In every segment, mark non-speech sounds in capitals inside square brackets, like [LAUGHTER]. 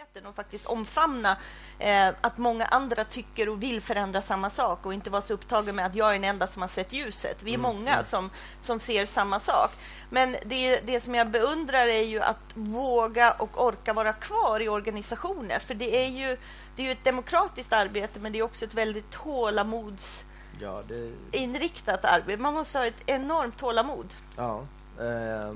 friheten och faktiskt omfamna eh, att många andra tycker och vill förändra samma sak och inte vara så upptagen med att jag är den enda som har sett ljuset. Vi är mm. många mm. som, som ser samma sak. Men det, det som jag beundrar är ju att våga och orka vara kvar i organisationer. För det är ju, det är ju ett demokratiskt arbete men det är också ett väldigt tålamods ja, det... inriktat arbete. Man måste ha ett enormt tålamod. Ja, eh,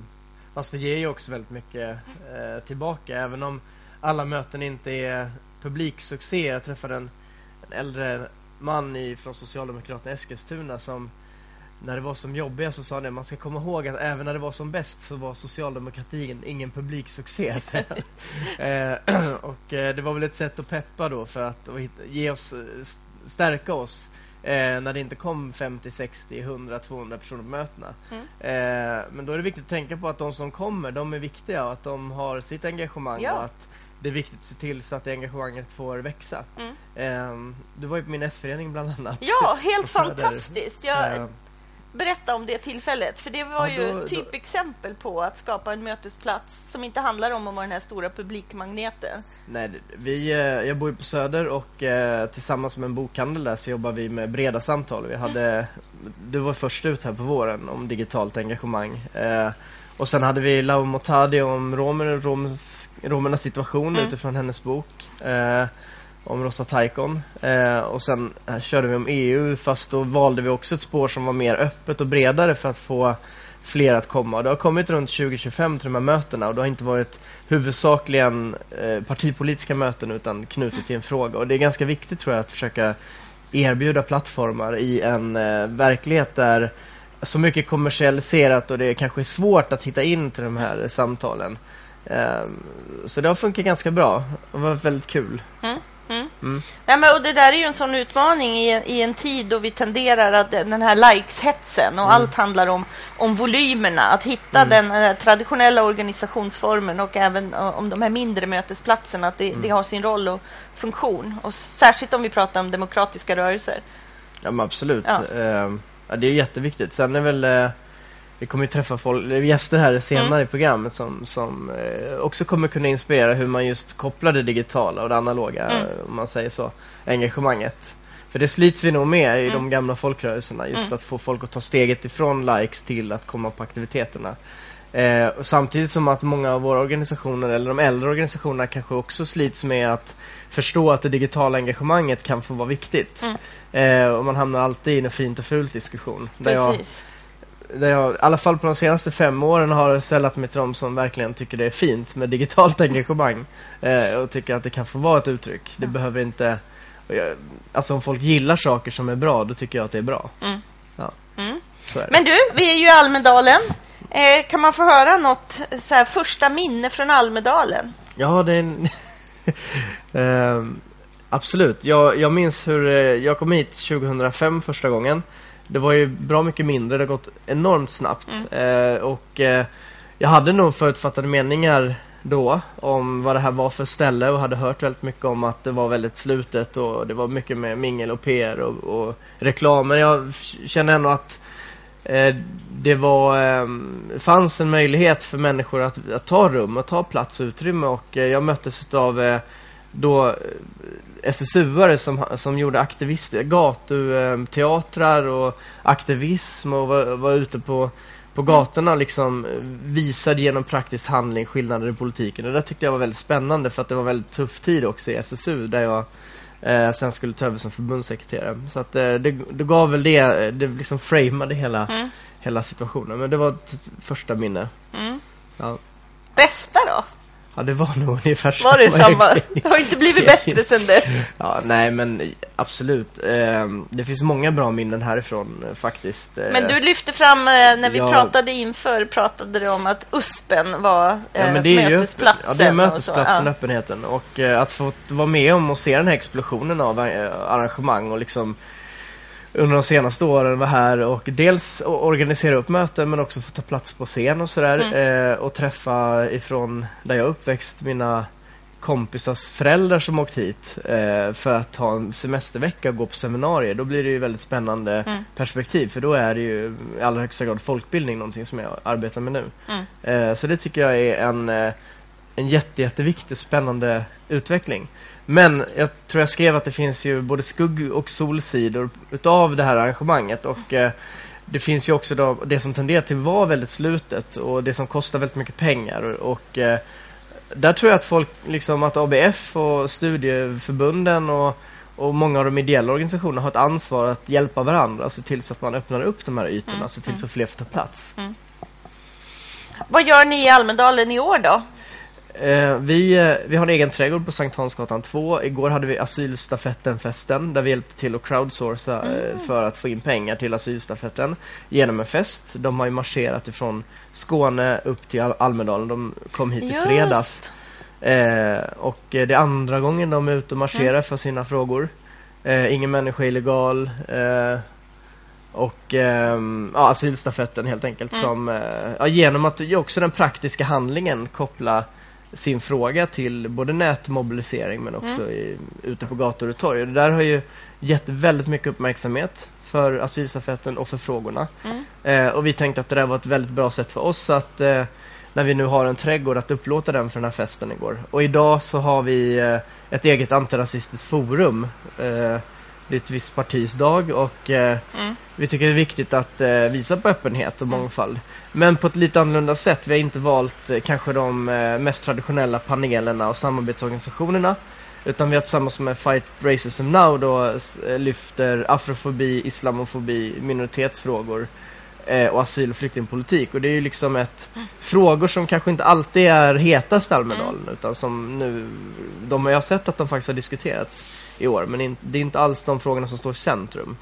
fast det ger ju också väldigt mycket eh, tillbaka även om alla möten inte är publiksuccé. Jag träffade en, en äldre man i, från Socialdemokraterna i Eskilstuna som när det var som jobbigast så sa det man ska komma ihåg att även när det var som bäst så var socialdemokratin ingen publiksuccé. [LAUGHS] eh, [CLEARS THROAT] och eh, det var väl ett sätt att peppa då för att ge oss, stärka oss eh, när det inte kom 50, 60, 100, 200 personer på mötena. Mm. Eh, men då är det viktigt att tänka på att de som kommer, de är viktiga och att de har sitt engagemang ja. och att det är viktigt att se till så att engagemanget får växa. Mm. Eh, du var ju på min S-förening bland annat. Ja, helt [LAUGHS] fantastiskt. Jag, ehm berätta om det tillfället? För det var ja, då, ju ett typexempel på att skapa en mötesplats som inte handlar om att vara den här stora publikmagneten. Nej, vi, eh, jag bor ju på Söder och eh, tillsammans med en bokhandel där så jobbar vi med breda samtal. Vi hade, mm. Du var först ut här på våren om digitalt engagemang. Eh, och sen hade vi Lau Motadi om romer, romers, romernas situation mm. utifrån hennes bok om Rosa Taikon eh, och sen eh, körde vi om EU fast då valde vi också ett spår som var mer öppet och bredare för att få fler att komma. Det har kommit runt 2025 till de här mötena och det har inte varit huvudsakligen eh, partipolitiska möten utan knutet till en fråga och det är ganska viktigt tror jag att försöka erbjuda plattformar i en eh, verklighet där så mycket kommersialiserat och det kanske är svårt att hitta in till de här samtalen. Eh, så det har funkat ganska bra och var väldigt kul. Mm. Mm. Mm. Ja, men, och det där är ju en sån utmaning i, i en tid då vi tenderar att den här likes-hetsen och mm. allt handlar om, om volymerna. Att hitta mm. den uh, traditionella organisationsformen och även uh, om de här mindre mötesplatserna, att det, mm. det, har sin roll och funktion. Och särskilt om vi pratar om demokratiska rörelser. Ja, men absolut. Ja. Uh, ja, det är jätteviktigt. Sen är väl uh, vi kommer ju träffa folk, gäster här senare mm. i programmet som, som eh, också kommer kunna inspirera hur man just kopplar det digitala och det analoga, mm. om man säger så, engagemanget. För det slits vi nog med i mm. de gamla folkrörelserna, just mm. att få folk att ta steget ifrån likes till att komma på aktiviteterna. Eh, samtidigt som att många av våra organisationer, eller de äldre organisationerna kanske också slits med att förstå att det digitala engagemanget kan få vara viktigt. Mm. Eh, och man hamnar alltid i en fint och fult diskussion. Jag där jag i alla fall på de senaste fem åren har sällat mig till de som verkligen tycker det är fint med digitalt [LAUGHS] engagemang eh, och tycker att det kan få vara ett uttryck. Det mm. behöver inte jag, alltså om folk gillar saker som är bra då tycker jag att det är bra. Mm. Ja. Mm. Men du, vi är ju i Almedalen. Eh, kan man få höra något så här, första minne från Almedalen? Ja, det är en [LAUGHS] eh, Absolut. Jag, jag minns hur eh, jag kom hit 2005 första gången det var ju bra mycket mindre, det har gått enormt snabbt. Mm. Eh, och eh, jag hade nog förutfattade meningar då om vad det här var för ställe och hade hört väldigt mycket om att det var väldigt slutet och det var mycket med mingel och PR och, och reklam. Men jag känner ändå att eh, det var, eh, fanns en möjlighet för människor att, att ta rum, att ta plats och utrymme och eh, jag möttes av då eh, SSU-are som, som gjorde aktivister, gatuteatrar och aktivism och var, var ute på, på gatorna liksom visade genom praktisk handling skillnader i politiken. Och det tyckte jag var väldigt spännande för att det var väldigt tuff tid också i SSU där jag eh, sen skulle ta över som förbundssekreterare. Så att eh, det, det gav väl det, det liksom framade hela, mm. hela situationen. Men det var ett första minne. Mm. Ja. Bästa då? Ja, det var nog ungefär samma. Var det samma? Det har inte blivit bättre sen dess. Ja, nej men absolut. Eh, det finns många bra minnen härifrån eh, faktiskt. Eh, men du lyfte fram, eh, när vi ja, pratade inför, pratade du om att USPen var ja, men det är mötesplatsen. Ju, ja, det är mötesplatsen, ja. öppenheten. Och att få vara med om och se den här explosionen av arrangemang och liksom under de senaste åren var här och dels organisera upp möten men också få ta plats på scen och sådär mm. eh, och träffa ifrån där jag uppväxt mina kompisars föräldrar som åkt hit eh, för att ha en semestervecka och gå på seminarier. Då blir det ju väldigt spännande mm. perspektiv för då är det ju i allra högsta grad folkbildning någonting som jag arbetar med nu. Mm. Eh, så det tycker jag är en eh, en jätte, jätteviktig spännande utveckling. Men jag tror jag skrev att det finns ju både skugg och solsidor utav det här arrangemanget och eh, det finns ju också då det som tenderar till att vara väldigt slutet och det som kostar väldigt mycket pengar och, och eh, där tror jag att folk, liksom att ABF och studieförbunden och, och många av de ideella organisationerna har ett ansvar att hjälpa varandra, se till så att man öppnar upp de här ytorna, mm. se till så fler får ta plats. Mm. Vad gör ni i Almedalen i år då? Eh, vi, eh, vi har en egen trädgård på Sankt Hansgatan 2. Igår hade vi asylstafetten-festen där vi hjälpte till att crowdsourca eh, mm. för att få in pengar till asylstafetten genom en fest. De har ju marscherat ifrån Skåne upp till Al Almedalen. De kom hit i fredags. Eh, och det är andra gången de är ute och marscherar mm. för sina frågor. Eh, ingen människa är illegal. Eh, och eh, ja, asylstafetten helt enkelt mm. som eh, ja, genom att också den praktiska handlingen koppla sin fråga till både nätmobilisering men också mm. i, ute på gator och torg. Och det där har ju gett väldigt mycket uppmärksamhet för asylstafetten och för frågorna. Mm. Eh, och vi tänkte att det där var ett väldigt bra sätt för oss att eh, när vi nu har en trädgård att upplåta den för den här festen igår. Och idag så har vi eh, ett eget antirasistiskt forum eh, det är ett visst partis dag och eh, mm. vi tycker det är viktigt att eh, visa på öppenhet och mm. mångfald. Men på ett lite annorlunda sätt. Vi har inte valt eh, kanske de eh, mest traditionella panelerna och samarbetsorganisationerna. Utan vi har tillsammans med Fight Racism Now då lyfter afrofobi, islamofobi, minoritetsfrågor eh, och asyl- och flyktingpolitik. Och det är ju liksom ett mm. frågor som kanske inte alltid är hetast i Almedalen mm. utan som nu, de har jag sett att de faktiskt har diskuterats i år men in, det är inte alls de frågorna som står i centrum.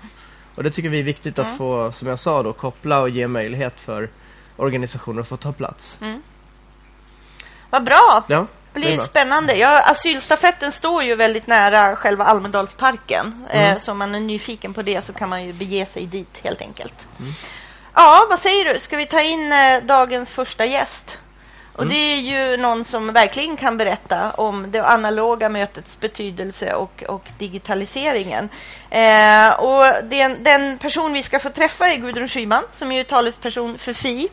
Och det tycker vi är viktigt att mm. få, som jag sa då, koppla och ge möjlighet för organisationer att få ta plats. Mm. Vad bra! Ja. Det blir spännande. Ja, asylstafetten står ju väldigt nära själva Almedalsparken. Mm. Eh, så om man är nyfiken på det så kan man ju bege sig dit helt enkelt. Mm. Ja, vad säger du? Ska vi ta in eh, dagens första gäst? Och mm. det är ju någon som verkligen kan berätta om det analoga mötets betydelse och, och digitaliseringen. Eh, och den, den, person vi ska få träffa är Gudrun Schyman som är talesperson för FI.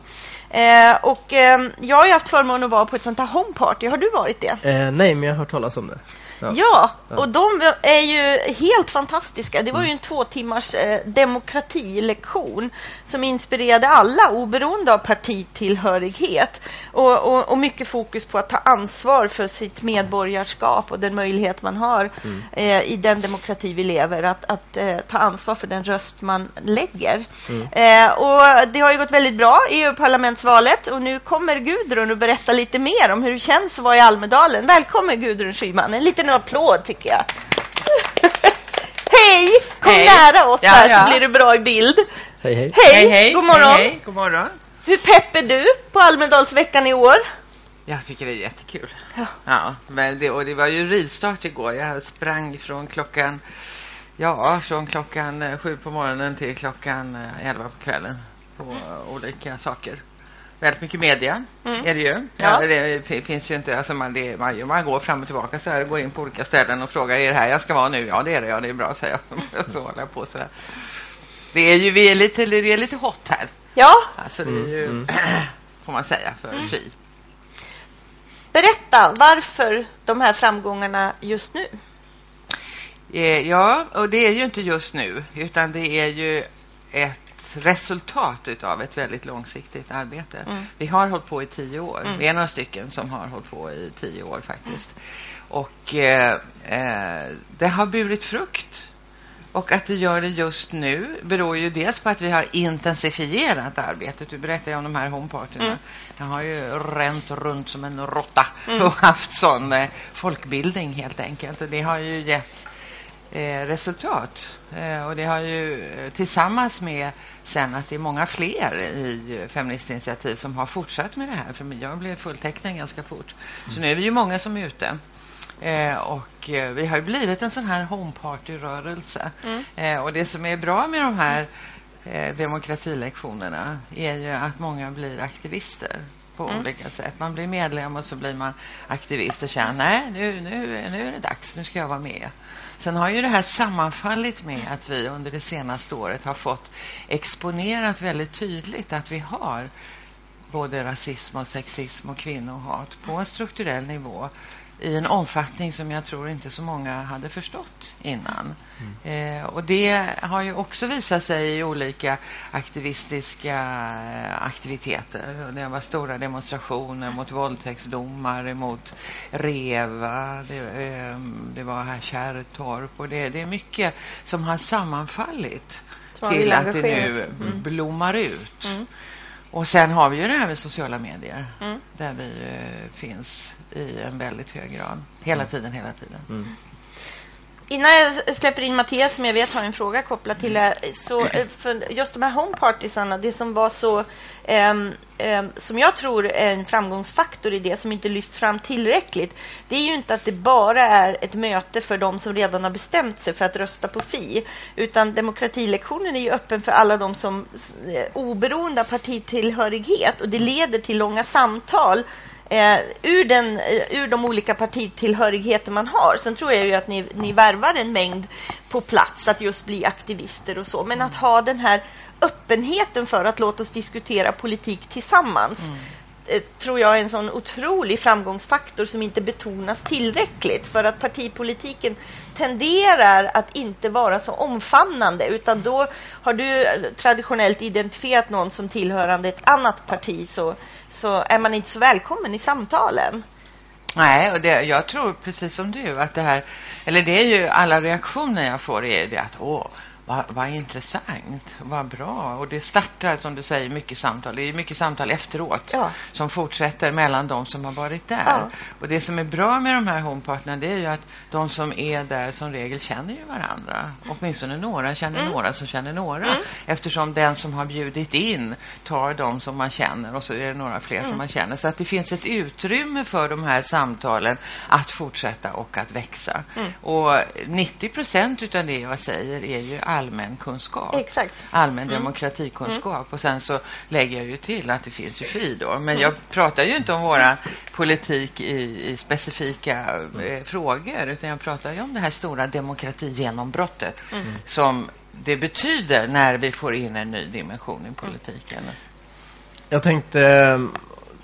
Eh, och eh, jag har haft förmånen att vara på ett sånt här homeparty. Har du varit det? Eh, nej, men jag har hört talas om det. Ja. ja. och de är ju helt fantastiska. Det var ju en mm. två timmars eh, demokratilektion som inspirerade alla oberoende av partitillhörighet och, och, och, mycket fokus på att ta ansvar för sitt medborgarskap och den möjlighet man har mm. eh, i den demokrati vi lever att, att eh, ta ansvar för den röst man lägger. Mm. Eh, och det har ju gått väldigt bra i EU-parlamentsvalet och nu kommer Gudrun att berätta lite mer om hur det känns att vara i Almedalen. Välkommen Gudrun Schyman. En liten en applåd tycker jag. [LAUGHS] hej! Kom hej. nära oss ja, här ja. så blir du bra i bild. Hej, hej. Hej, hej, hej. god morgon. Hej, hej, god morgon. Hur pepp är du på Almedalsveckan i år? Jag tycker det är jättekul. Ja. ja men det, och det var ju rivstart igår. Jag sprang från klockan Ja, från klockan eh, sju på morgonen till klockan eh, elva på kvällen på mm. olika saker väldigt mycket media mm. är det ju. Ja. det finns ju inte, alltså man, det, man, man går fram och tillbaka så här, går in på olika ställen och frågar, är det här jag ska vara nu? Ja, det är det, ja, det är bra, säger jag. [LAUGHS] så håller jag på så där. Det är ju, vi är lite, det är lite hot här. Ja. Alltså det är ju, mm. [CLEARS THROAT] får man säga, för mm. Fi. Berätta, varför de här framgångarna just nu? Eh, ja, och det är ju inte just nu, utan det är ju ett resultat av ett väldigt långsiktigt arbete. Mm. Vi har hållit på i tio år. Mm. Vi är några stycken som har hållit på i tio år faktiskt. Mm. Och eh, eh, det har burit frukt. Och att det gör det just nu beror ju dels på att vi har intensifierat arbetet. Du berättade om de här homepartyna. Mm. Jag har ju ränt runt som en råtta mm. och haft sån eh, folkbildning helt enkelt. Och det har ju gett eh, resultat. Eh, och det har ju eh, tillsammans med sen att det är många fler i Feministinitiativ som har fortsatt med det här. För jag blev fulltecknad ganska fort. Mm. Så nu är vi ju många som är ute. Eh, och eh, vi har ju blivit en sån här homeparty-rörelse. Mm. Eh, och det som är bra med de här eh, demokratilektionerna är ju att många blir aktivister på mm. olika sätt. Man blir medlem och så blir man aktivist och känner nej, nu, nu, nu är det dags, nu ska jag vara med. Sen har ju det här sammanfallit med att vi under det senaste året har fått exponerat väldigt tydligt att vi har både rasism och sexism och kvinnohat på en strukturell nivå i en omfattning som jag tror inte så många hade förstått innan. Mm. Eh, och det har ju också visat sig i olika aktivistiska eh, aktiviteter. Det var stora demonstrationer mot våldtäktsdomar, mot REVA, det, eh, det var här Kärrtorp och det, det, är mycket som har sammanfallit till att det nu mm. blommar ut. Mm. Och sen har vi ju det här med sociala medier mm. där vi eh, finns i en väldigt hög grad. Hela mm. tiden, hela tiden. Innan jag släpper in Mattias som jag vet har en fråga kopplat till det så eh, för just de här homepartiesarna, det som var så um, um, som jag tror är en framgångsfaktor i det som inte lyfts fram tillräckligt det är ju inte att det bara är ett möte för de som redan har bestämt sig för att rösta på Fi utan demokratilektionen är ju öppen för alla de som eh, oberoende av partitillhörighet och det leder till långa samtal eh, ur, den, eh, ur de olika partitillhörigheter man har. Sen tror jag ju att ni, ni värvar en mängd på plats att just bli aktivister och så. Men att ha den här öppenheten för att låta oss diskutera politik tillsammans. Mm. Eh, tror jag är en sån otrolig framgångsfaktor som inte betonas tillräckligt för att partipolitiken tenderar att inte vara så omfamnande utan då har du traditionellt identifierat någon som tillhörande ett annat parti så, så är man inte så välkommen i samtalen. Nej, och det, jag tror precis som du att det här, eller det är ju alla reaktioner jag får är det att åh, vad, vad intressant, vad bra. Och det startar, som du säger, mycket samtal. Det är mycket samtal efteråt ja. som fortsätter mellan de som har varit där. Ja. Och det som är bra med de här homepartnerna det är ju att de som är där som regel känner ju varandra. Åtminstone några känner mm. några som känner några. Mm. Eftersom den som har bjudit in tar de som man känner och så är det några fler mm. som man känner. Så att det finns ett utrymme för de här samtalen att fortsätta och att växa. Mm. Och 90 procent av det jag säger är ju allmän kunskap. Exakt. Allmän mm. demokratikunskap. Mm. Och sen så lägger jag ju till att det finns ju FI då. Men jag pratar ju inte om våra politik i, i specifika eh, frågor. Utan jag pratar ju om det här stora demokratigenombrottet. Mm. Som det betyder när vi får in en ny dimension i politiken. Jag tänkte eh,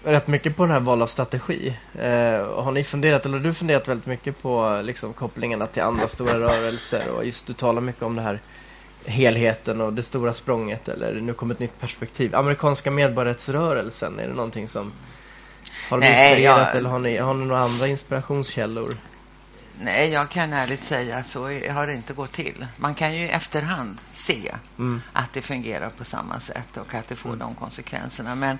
rätt mycket på den här val av strategi. Eh, har ni funderat, eller har du funderat väldigt mycket på liksom, kopplingarna till andra stora rörelser och just du talar mycket om det här helheten och det stora språnget eller nu kommer ett nytt perspektiv. Amerikanska medborgarrättsrörelsen, är det någonting som har de inspirerat jag... eller har ni, har ni några andra inspirationskällor? Nej, jag kan ärligt säga att så har det inte gått till. Man kan ju i efterhand se mm. att det fungerar på samma sätt och att det får mm. de konsekvenserna. Men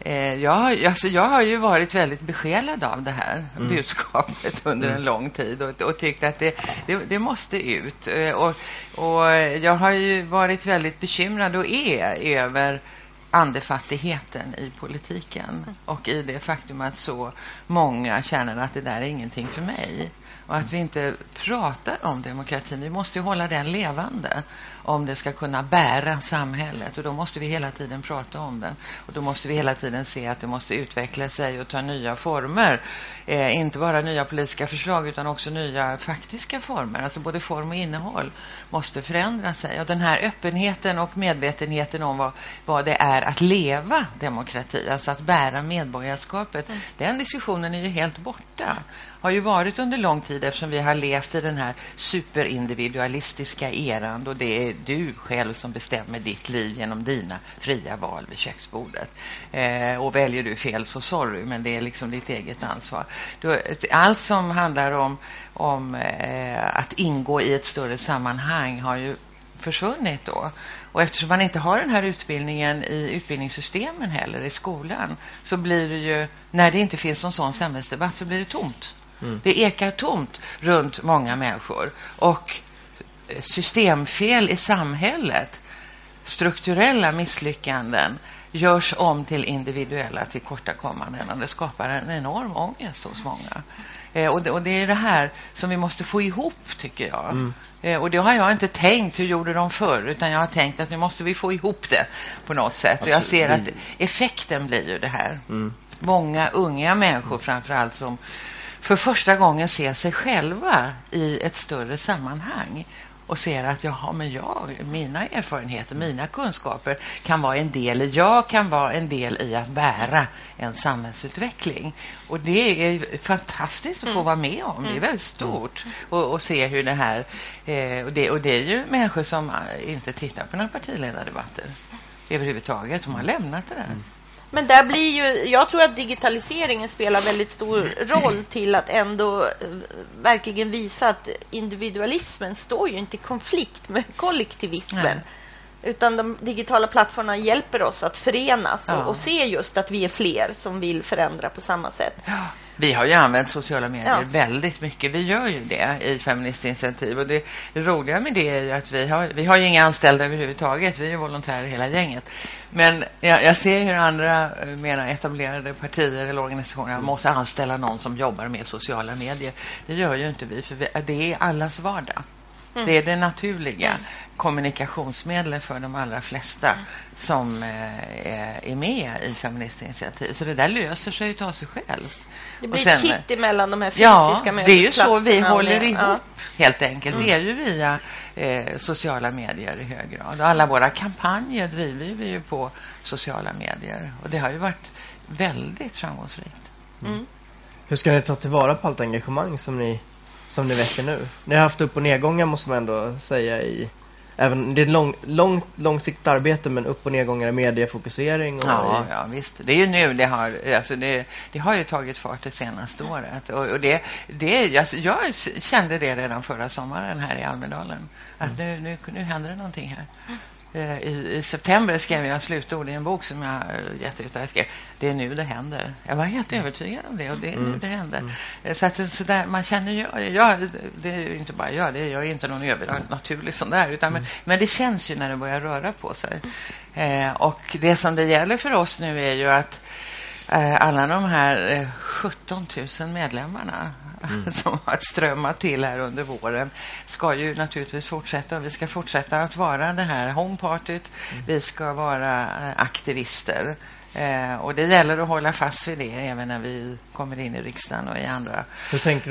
eh, jag, alltså, jag har ju varit väldigt besjälad av det här mm. budskapet under en mm. lång tid och, och tyckt att det, det, det måste ut. Eh, och, och jag har ju varit väldigt bekymrad och är över andefattigheten i politiken och i det faktum att så många känner att det där är ingenting för mig och att vi inte pratar om demokratin. Vi måste hålla den levande om det ska kunna bära samhället. Och då måste vi hela tiden prata om den. Och då måste vi hela tiden se att det måste utveckla sig och ta nya former. Eh, inte bara nya politiska förslag utan också nya faktiska former. Alltså både form och innehåll måste förändra sig. Och den här öppenheten och medvetenheten om vad, vad det är att leva demokrati, alltså att bära medborgarskapet, mm. den diskussionen är ju helt borta har ju varit under lång tid eftersom vi har levt i den här superindividualistiska eran och det är du själv som bestämmer ditt liv genom dina fria val vid köksbordet. Eh, och väljer du fel så sorry, men det är liksom ditt eget ansvar. allt som handlar om, om eh, att ingå i ett större sammanhang har ju försvunnit då. Och eftersom man inte har den här utbildningen i utbildningssystemen heller i skolan så blir det ju, när det inte finns någon sån samhällsdebatt så blir det tomt. Mm. Det ekar tomt runt många människor. Och systemfel i samhället, strukturella misslyckanden görs om till individuella tillkortakommanden och det skapar en enorm ångest hos många. Eh, och, det, och, det, är det här som vi måste få ihop, tycker jag. Mm. Eh, och det har jag inte tänkt, hur gjorde de förr? Utan jag har tänkt att nu måste vi få ihop det på något sätt. Absolut. Och jag ser att effekten blir ju det här. Mm. Många unga människor framför allt som för första gången se sig själva i ett större sammanhang och ser att jaha, men jag, mina erfarenheter, mina kunskaper kan vara en del, jag kan vara en del i att bära en samhällsutveckling. Och det är fantastiskt att få mm. vara med om. Det är mm. väldigt stort att se hur det här... Eh, och, det, och det är ju människor som inte tittar på några partiledardebatter överhuvudtaget. De har lämnat det där. Men där blir ju, jag tror att digitaliseringen spelar väldigt stor roll till att ändå eh, verkligen visa att individualismen står ju inte i konflikt med kollektivismen. Nej. Utan de digitala plattformarna hjälper oss att förenas ja. och, och, se just att vi är fler som vill förändra på samma sätt. Ja. Vi har ju använt sociala medier ja. väldigt mycket. Vi gör ju det i Feministinitiativ. Och det, roliga med det är ju att vi har, vi har ju inga anställda överhuvudtaget. Vi är volontärer hela gänget. Men jag, jag ser hur andra eh, mer etablerade partier eller organisationer måste anställa någon som jobbar med sociala medier. Det gör ju inte vi, för vi, det är allas vardag. Mm. Det är det naturliga kommunikationsmedlet för de allra flesta som eh, är med i Feministinitiativ. Så det där löser sig av sig själv. Det blir sen, ett kit emellan de här fysiska Ja, det är ju så vi håller ihop ja. helt enkelt. Mm. Det är ju via eh, sociala medier i hög grad. Och alla våra kampanjer driver vi ju på sociala medier. Och det har ju varit väldigt framgångsrikt. Mm. Hur ska ni ta tillvara på allt engagemang som ni, som ni väcker nu? Ni har haft upp- och nedgångar måste man ändå säga i även, det är ett lång, lång, långsiktigt arbete men upp- och nedgångar i mediefokusering. Och ja, ja, visst. Det är ju nu det har, alltså det, det har ju tagit fart det senaste året. Och, och det, det, alltså jag kände det redan förra sommaren här i Almedalen. Att mm. nu, nu, nu händer det någonting här. Eh, I, I, september skrev jag slutord i en bok som jag gett ut. Jag skrev, det är nu det händer. Jag var helt övertygad om det och det är mm. nu det händer. Mm. Eh, så, att, så där, man känner ju, jag, det är inte bara jag, det är jag är inte någon övernaturlig sån där. Utan, mm. men, men, det känns ju när det börjar röra på sig. Eh, och det som det gäller för oss nu är ju att Eh, alla de här 17 eh, 000 medlemmarna mm. [LAUGHS] som har strömmat till här under våren ska ju naturligtvis fortsätta. Vi ska fortsätta att vara det här homepartyt. Mm. Vi ska vara eh, aktivister. Eh, och det gäller att hålla fast vid det även när vi kommer in i riksdagen och i andra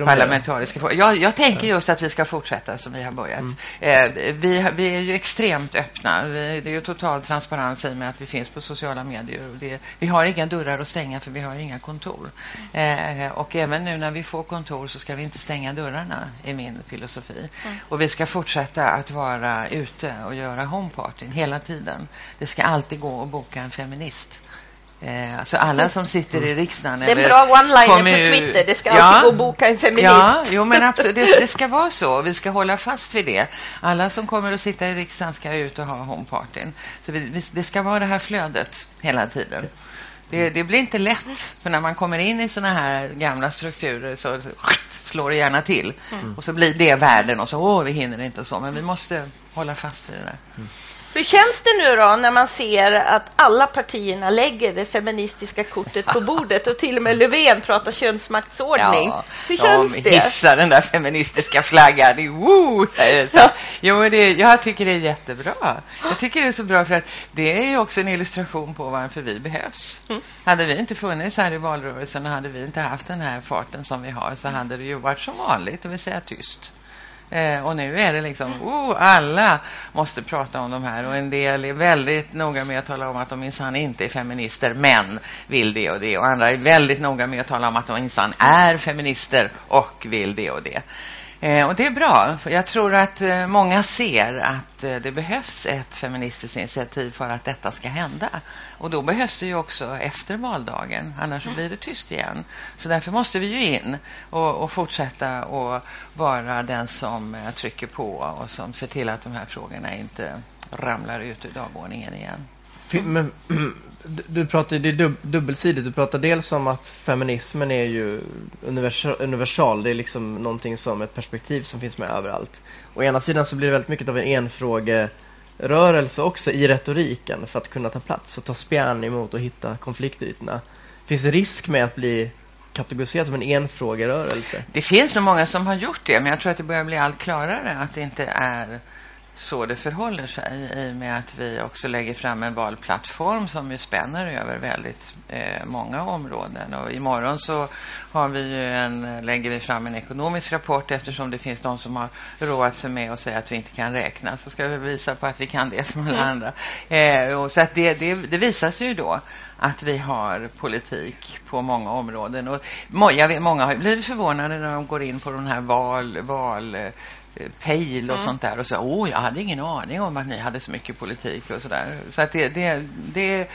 parlamentariska frågor. Jag, jag tänker just att vi ska fortsätta som vi har börjat. Mm. Eh, vi, vi är ju extremt öppna. Vi, det är ju total transparens i med att vi finns på sociala medier. Och det, vi har inga dörrar att stänga för vi har inga kontor. Eh, och även nu när vi får kontor så ska vi inte stänga dörrarna i min filosofi. Mm. Och vi ska fortsätta att vara ute och göra homepartyn hela tiden. Det ska alltid gå att boka en feminist. Eh, alltså alla som sitter i riksdagen. Det är en bra one-liner på Twitter. Det ska ja, alltid gå att boka en feminist. Ja, jo, men absolut, det, det, ska vara så. Vi ska hålla fast vid det. Alla som kommer att sitta i riksdagen ska ut och ha homepartyn. Så vi, det ska vara det här flödet hela tiden. Det, det, blir inte lätt, för när man kommer in i såna här gamla strukturer så slår det gärna till. Mm. Och så blir det världen och så, åh, vi hinner inte och så. Men vi måste hålla fast vid det där. Hur känns det nu då när man ser att alla partierna lägger det feministiska kortet på bordet och till och med Löfven pratar könsmaktsordning? Ja, Hur känns de det? hissar den där feministiska flaggan. Woo, ja. Jo, det, jag tycker det är jättebra. Jag tycker det är så bra för att det är ju också en illustration på varför vi behövs. Mm. Hade vi inte funnits här i valrörelsen och hade vi inte haft den här farten som vi har så hade det ju varit som vanligt, det vill säga tyst. Eh, och nu är det liksom, oh, alla måste prata om de här. Och en del är väldigt noga med att tala om att de minsann inte är feminister, men vill det och det. Och andra är väldigt noga med att tala om att de minsann är feminister och vill det och det. Eh, och det är bra. Jag tror att eh, många ser att eh, det behövs ett feministiskt initiativ för att detta ska hända. Och då behövs det ju också efter valdagen. Annars mm. blir det tyst igen. Så därför måste vi ju in och, och fortsätta att vara den som trycker på och som ser till att de här frågorna inte ramlar ut ur dagordningen igen. Men, [CLEARS THROAT] du pratar, det är dubbelsidigt. Du pratar dels om att feminismen är ju universal, universal. Det är liksom någonting som ett perspektiv som finns med överallt. Å ena sidan så blir det väldigt mycket av en enfrågerörelse också i retoriken för att kunna ta plats och ta spjärn emot och hitta konfliktytorna. Finns det risk med att bli kategoriserad som en enfrågerörelse? Det finns nog många som har gjort det, men jag tror att det börjar bli allt klarare att det inte är så det förhåller sig i och med att vi också lägger fram en valplattform som ju spänner över väldigt eh, många områden. Och imorgon så har vi ju en, lägger vi fram en ekonomisk rapport eftersom det finns de som har roat sig med att säga att vi inte kan räkna. Så ska vi visa på att vi kan det som alla mm. andra. Eh, och så att det, det, det visar sig ju då att vi har politik på många områden. Och vet, många har blivit förvånade när de går in på den här val, val pejl och mm. sånt där. Och så åh jag hade ingen aning om att ni hade så mycket politik och sådär. Så att det, det, det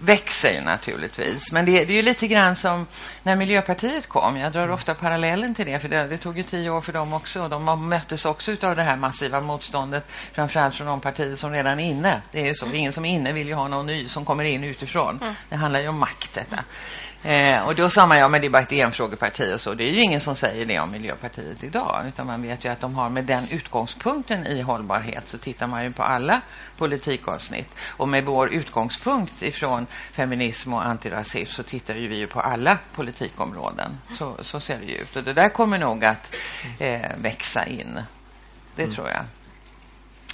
växer ju naturligtvis. Men det, det är ju lite grann som när Miljöpartiet kom. Jag drar ofta parallellen till det för det, det tog ju tio år för dem också. Och de möttes också av det här massiva motståndet framförallt från de partier som redan är inne. Det är ju så, mm. ingen som är inne vill ju ha någon ny som kommer in utifrån. Mm. det handlar ju om makt detta Eh, och då sa man, ja men det är bara ett enfrågeparti och så. Det är ju ingen som säger det om Miljöpartiet idag. Utan man vet ju att de har med den utgångspunkten i hållbarhet så tittar man ju på alla politikavsnitt. Och med vår utgångspunkt ifrån feminism och antirasism så tittar ju vi ju på alla politikområden. Så, så ser det ju ut. Och det där kommer nog att eh, växa in. Det mm. tror jag.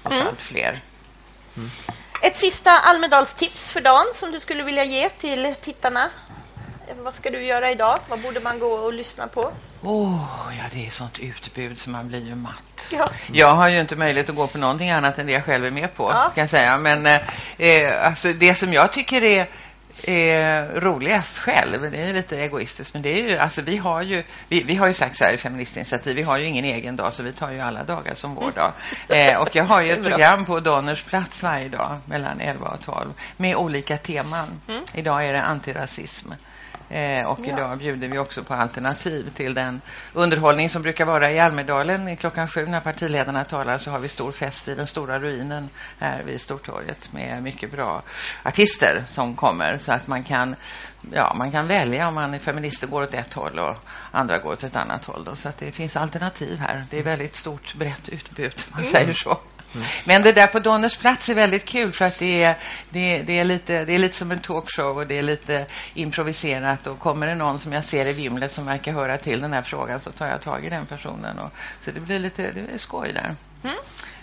Och mm. allt fler. Mm. Ett sista Almedalstips för dagen som du skulle vilja ge till tittarna? Vad ska du göra idag? Vad borde man gå och lyssna på? Åh, oh, ja det är sånt utbud så man blir ju matt. Ja. Jag har ju inte möjlighet att gå på någonting annat än det jag själv är med på, ja. kan jag säga. Men eh, eh alltså det som jag tycker är är roligast själv. Det är lite egoistiskt, men det är ju, alltså vi har ju, vi, vi har ju sagt så här i Feministinitiativ, vi har ju ingen egen dag, så vi tar ju alla dagar som vår [LAUGHS] dag. Eh, och jag har ju ett program på Donners plats varje dag mellan 11 och 12 med olika teman. Mm. Idag är det antirasism. Eh, och ja. idag bjuder vi också på alternativ till den underhållning som brukar vara i Almedalen klockan sju när partiledarna talar så har vi stor fest i den stora ruinen här vid Stortorget med mycket bra artister som kommer så att man kan ja, man kan välja om man är feminist och går åt ett håll och andra går åt ett annat håll. Då. Så att det finns alternativ här. Det är väldigt stort, brett utbud, man mm. säger så. Mm. Men det där på Donners plats är väldigt kul för att det är, det, det, är lite, det är lite som en talkshow och det är lite improviserat. Och kommer det någon som jag ser i vimlet som verkar höra till den här frågan så tar jag tag i den personen. Och, så det blir lite det är skoj där. Mm.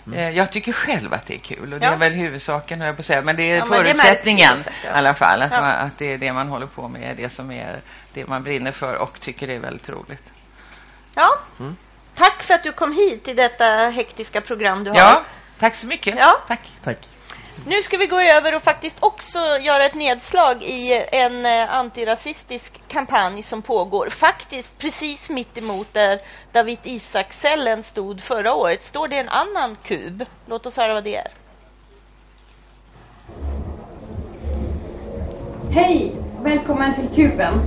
Mm. Jag tycker själv att det är kul och det ja. är väl huvudsaken jag på att säga. Men det är ja, förutsättningen det i alla fall. Att, ja. man, att det är det man håller på med, det som är det man brinner för och tycker är väldigt roligt. Ja, mm. tack för att du kom hit i detta hektiska program du har. Tack så mycket. Ja. Tack. tack. Nu ska vi gå över och faktiskt också göra ett nedslag i en eh, antirasistisk kampanj som pågår. Faktiskt precis mitt emot där David Isakscellen stod förra året står det en annan kub. Låt oss höra vad det är. Hej! Välkommen till Kuben.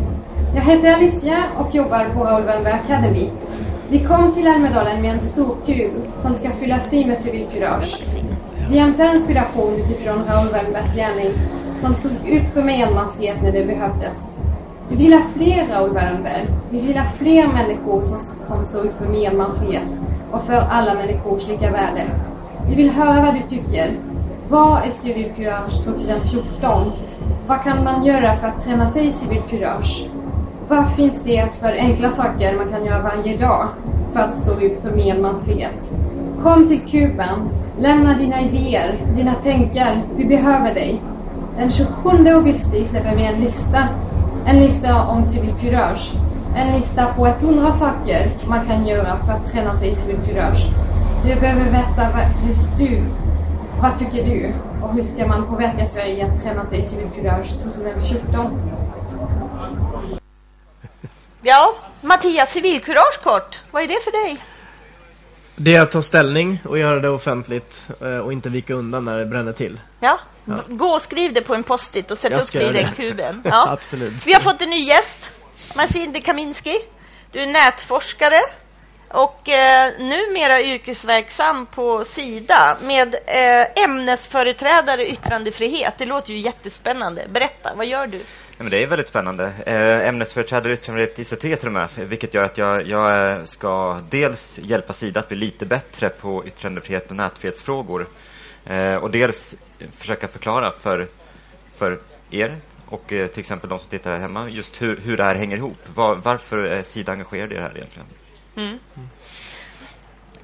Jag heter Alicia och jobbar på Wallenberg Academy. Vi kom till Almedalen med en stor kub som ska fyllas i med civilkurage. Vi hämtar inspiration utifrån Raoul Wallenbergs gärning som stod upp för medmänsklighet när det behövdes. Vi vill ha fler Raoul Wallenberg. Vi vill ha fler människor som, som står upp för medmänsklighet och för alla människors lika värde. Vi vill höra vad du tycker. Vad är civilkurage 2014? Vad kan man göra för att träna sig i civilkurage? Vad finns det för enkla saker man kan göra varje dag för att stå upp för medmänsklighet? Kom till Kuban Lämna dina idéer, dina tankar. Vi behöver dig. Den 27 augusti släpper vi en lista. En lista om civilkurage. En lista på 100 saker man kan göra för att träna sig i civilkurage. Vi behöver veta vad, just du, vad tycker du? Och hur ska man påverka Sverige att träna sig i civilkurage 2014? Ja, Mattias, civilkurage kort. Vad är det för dig? Det är att ta ställning och göra det offentligt eh, och inte vika undan när det bränner till. Ja, ja. gå och skriv det på en post-it och sätt upp det i den kuben. [LAUGHS] Ja. Absolut. Vi har fått en ny gäst, Marcin Kaminski. Du är nätforskare och eh, numera yrkesverksam på Sida med eh, ämnesföreträdare yttrandefrihet. Det låter ju jättespännande. Berätta, vad gör du? Ja, men det är väldigt spännande. Eh, ämnesföreträdare yttrandefrihet ICT till och med, vilket gör att jag, jag ska dels hjälpa Sida att bli lite bättre på yttrandefrihet och nätfrihetsfrågor eh, och dels försöka förklara för, för er och eh, till exempel de som tittar här hemma just hur, hur det här hänger ihop. Var, varför är Sida engagerad i det här egentligen? Mm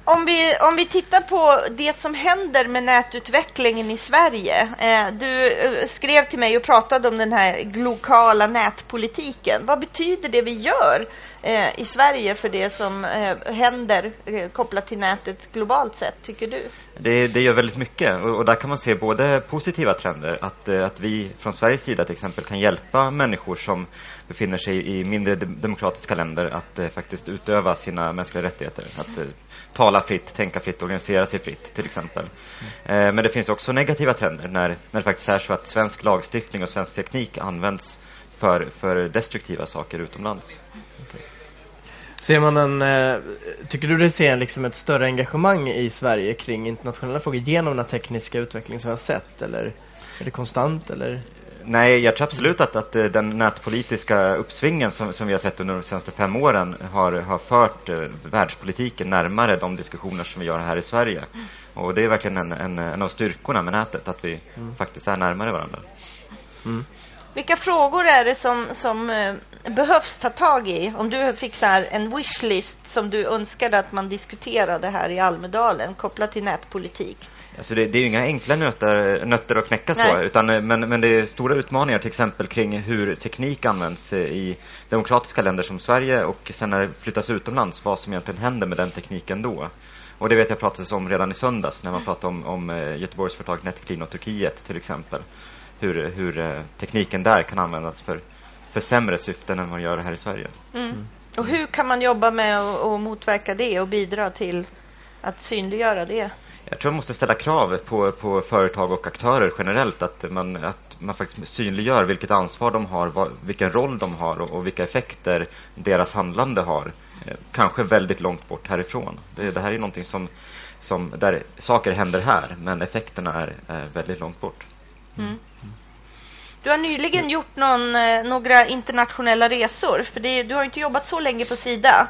om vi, om vi tittar på det som händer med nätutvecklingen i Sverige. Eh, du eh, skrev till mig och pratade om den här lokala nätpolitiken. Vad betyder det vi gör eh, i Sverige för det som eh, händer eh, kopplat till nätet globalt sett, tycker du? Det, det gör väldigt mycket och, och, där kan man se både positiva trender, att, eh, att vi från Sveriges sida till exempel kan hjälpa människor som befinner sig i mindre demokratiska länder att faktiskt utöva sina mänskliga rättigheter. Att tala fritt, tänka fritt, organisera sig fritt till exempel. Mm. men det finns också negativa trender när, när det faktiskt är så att svensk lagstiftning och svensk teknik används för, för destruktiva saker utomlands. Okay. Ser man en, eh, tycker du det ser liksom ett större engagemang i Sverige kring internationella frågor genom den tekniska utveckling som vi har sett? Eller är det konstant? Eller? Nej, jag tror absolut att, att eh, den nätpolitiska uppsvingen som, som vi har sett under de senaste fem åren har, har fört eh, världspolitiken närmare de diskussioner som vi gör här i Sverige. Och det är verkligen en, en, en av styrkorna med nätet, att vi mm. faktiskt är närmare varandra. Mm. Vilka frågor är det som, som eh, behövs ta tag i? Om du fick så en wishlist som du önskade att man diskuterade här i Almedalen kopplat till nätpolitik. Alltså det, det är ju inga enkla nötter, nötter att knäcka så, utan, eh, men, men det är stora utmaningar till exempel kring hur teknik används eh, i demokratiska länder som Sverige och sen när det flyttas utomlands, vad som egentligen händer med den tekniken då. Och det vet jag pratades om redan i söndags när man pratade om, om Göteborgsföretaget Netclean och Turkiet till exempel hur, hur eh, tekniken där kan användas för, för sämre syften än man gör här i Sverige. Mm. Mm. Och hur kan man jobba med att motverka det och bidra till att synliggöra det? Jag tror man måste ställa krav på, på företag och aktörer generellt att man, att man faktiskt synliggör vilket ansvar de har, vad, vilken roll de har och, och, vilka effekter deras handlande har. Eh, kanske väldigt långt bort härifrån. Det, det här är någonting som, som, där saker händer här men effekterna är, är väldigt långt bort. Mm. Du har nyligen gjort någon, eh, några internationella resor. För det, du har inte jobbat så länge på Sida.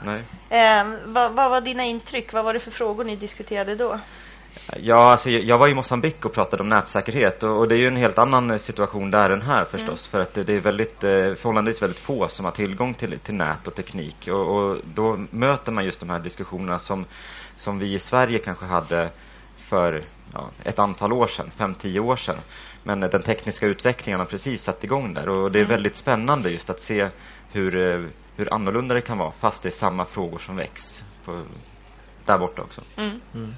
Eh, vad, vad, var dina intryck? Vad var det för frågor ni diskuterade då? Ja, alltså, jag var i Mosambik och pratade om nätsäkerhet och, och, det är ju en helt annan situation där än här förstås. Mm. För att det, det, är väldigt, eh, förhållandevis väldigt få som har tillgång till, till nät och teknik. Och, och, då möter man just de här diskussionerna som, som vi i Sverige kanske hade för ja, ett antal år sedan, fem, tio år sedan. Men den tekniska utvecklingen har precis satt igång där och det är mm. väldigt spännande just att se hur, eh, hur annorlunda det kan vara fast det är samma frågor som väcks på, där borta också. Mm. Mm.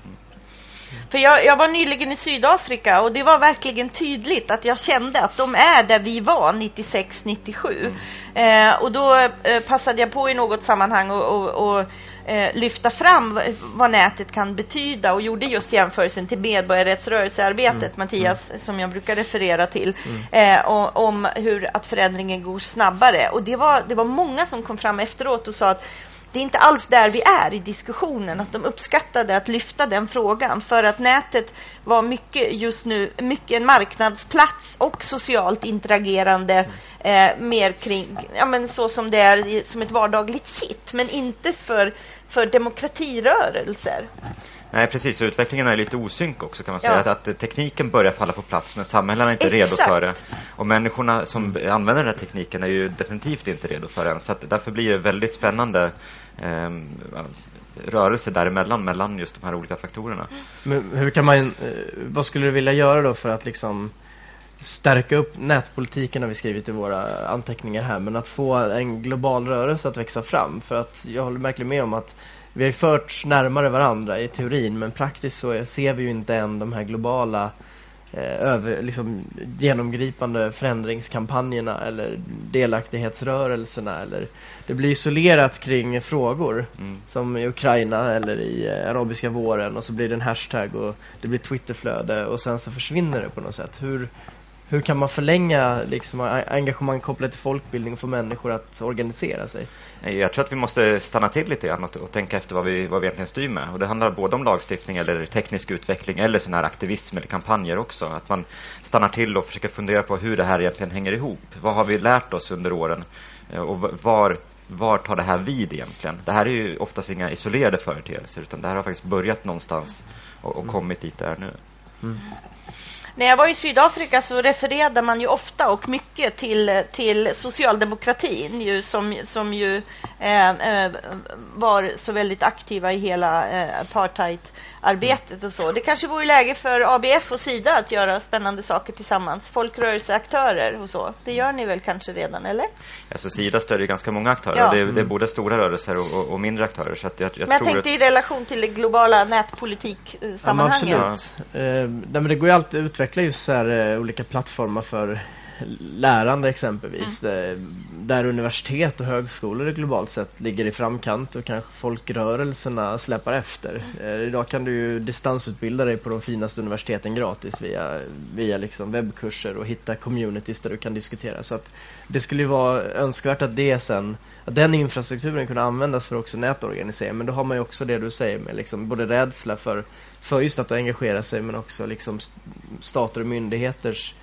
För jag, jag, var nyligen i Sydafrika och det var verkligen tydligt att jag kände att de är där vi var 96-97. Mm. Eh, och då eh, passade jag på i något sammanhang och, och, och eh, lyfta fram vad nätet kan betyda och gjorde just jämförelsen till medborgarrättsrörelsearbetet, mm. Mattias, mm. som jag brukar referera till, mm. eh, och, om hur att förändringen går snabbare. Och det var, det var många som kom fram efteråt och sa att det är inte alls där vi är i diskussionen, att de uppskattade att lyfta den frågan för att nätet var mycket just nu mycket en marknadsplats och socialt interagerande eh, mer kring, ja men så som det är som ett vardagligt hit, men inte för, för demokratirörelser. Nej, precis. Utvecklingen är lite osynk också kan man säga. Ja. Att, att, tekniken börjar falla på plats men samhällena är inte Exakt. redo för det. Och människorna som använder den här tekniken är ju definitivt inte redo för den. Så att därför blir det väldigt spännande eh, rörelse däremellan, mellan just de här olika faktorerna. Men hur kan man, eh, vad skulle du vilja göra då för att liksom stärka upp nätpolitiken har vi skrivit i våra anteckningar här men att få en global rörelse att växa fram för att jag håller verkligen med om att vi har förts närmare varandra i teorin men praktiskt så ser vi ju inte än de här globala över, liksom, genomgripande förändringskampanjerna eller delaktighetsrörelserna eller det blir isolerat kring frågor mm. som i Ukraina eller i eh, arabiska våren och så blir det en hashtag och det blir Twitterflöde och sen så försvinner det på något sätt. Hur, hur kan man förlänga liksom, engagemang kopplat till folkbildning och få människor att organisera sig? Jag tror att vi måste stanna till lite grann och, och tänka efter vad vi, vad vi egentligen styr med. Och det handlar både om lagstiftning eller teknisk utveckling eller sån här aktivism eller kampanjer också. Att man stannar till och försöker fundera på hur det här egentligen hänger ihop. Vad har vi lärt oss under åren? Eh, och var, var tar det här vid egentligen? Det här är ju oftast inga isolerade företeelser utan det här har faktiskt börjat någonstans och, och kommit dit det är nu. Mm. När jag var i Sydafrika så refererade man ju ofta och mycket till, till socialdemokratin ju, som, som ju eh, eh, var så väldigt aktiva i hela eh, apartheidarbetet och så. Det kanske vore läge för ABF och Sida att göra spännande saker tillsammans, folkrörelseaktörer och så. Det gör ni väl kanske redan, eller? Alltså Sida stödjer ganska många aktörer. Ja. Det, är, det är mm. både stora rörelser och, och, och mindre aktörer. Så jag, jag men jag tänkte att... i relation till det globala nätpolitiksammanhanget. Ja, absolut. Eh, nej, men det går ju alltid att utveckla just så här, eh, olika plattformar för lärande exempelvis. Mm. Där universitet och högskolor globalt sett ligger i framkant och kanske folkrörelserna släpar efter. Mm. Idag kan du ju distansutbilda dig på de finaste universiteten gratis via, via liksom webbkurser och hitta communities där du kan diskutera. Så att det skulle ju vara önskvärt att det sen att den infrastrukturen kunde användas för också nätorganisering. Men då har man ju också det du säger med liksom både rädsla för, för just att engagera sig men också liksom stater och myndigheters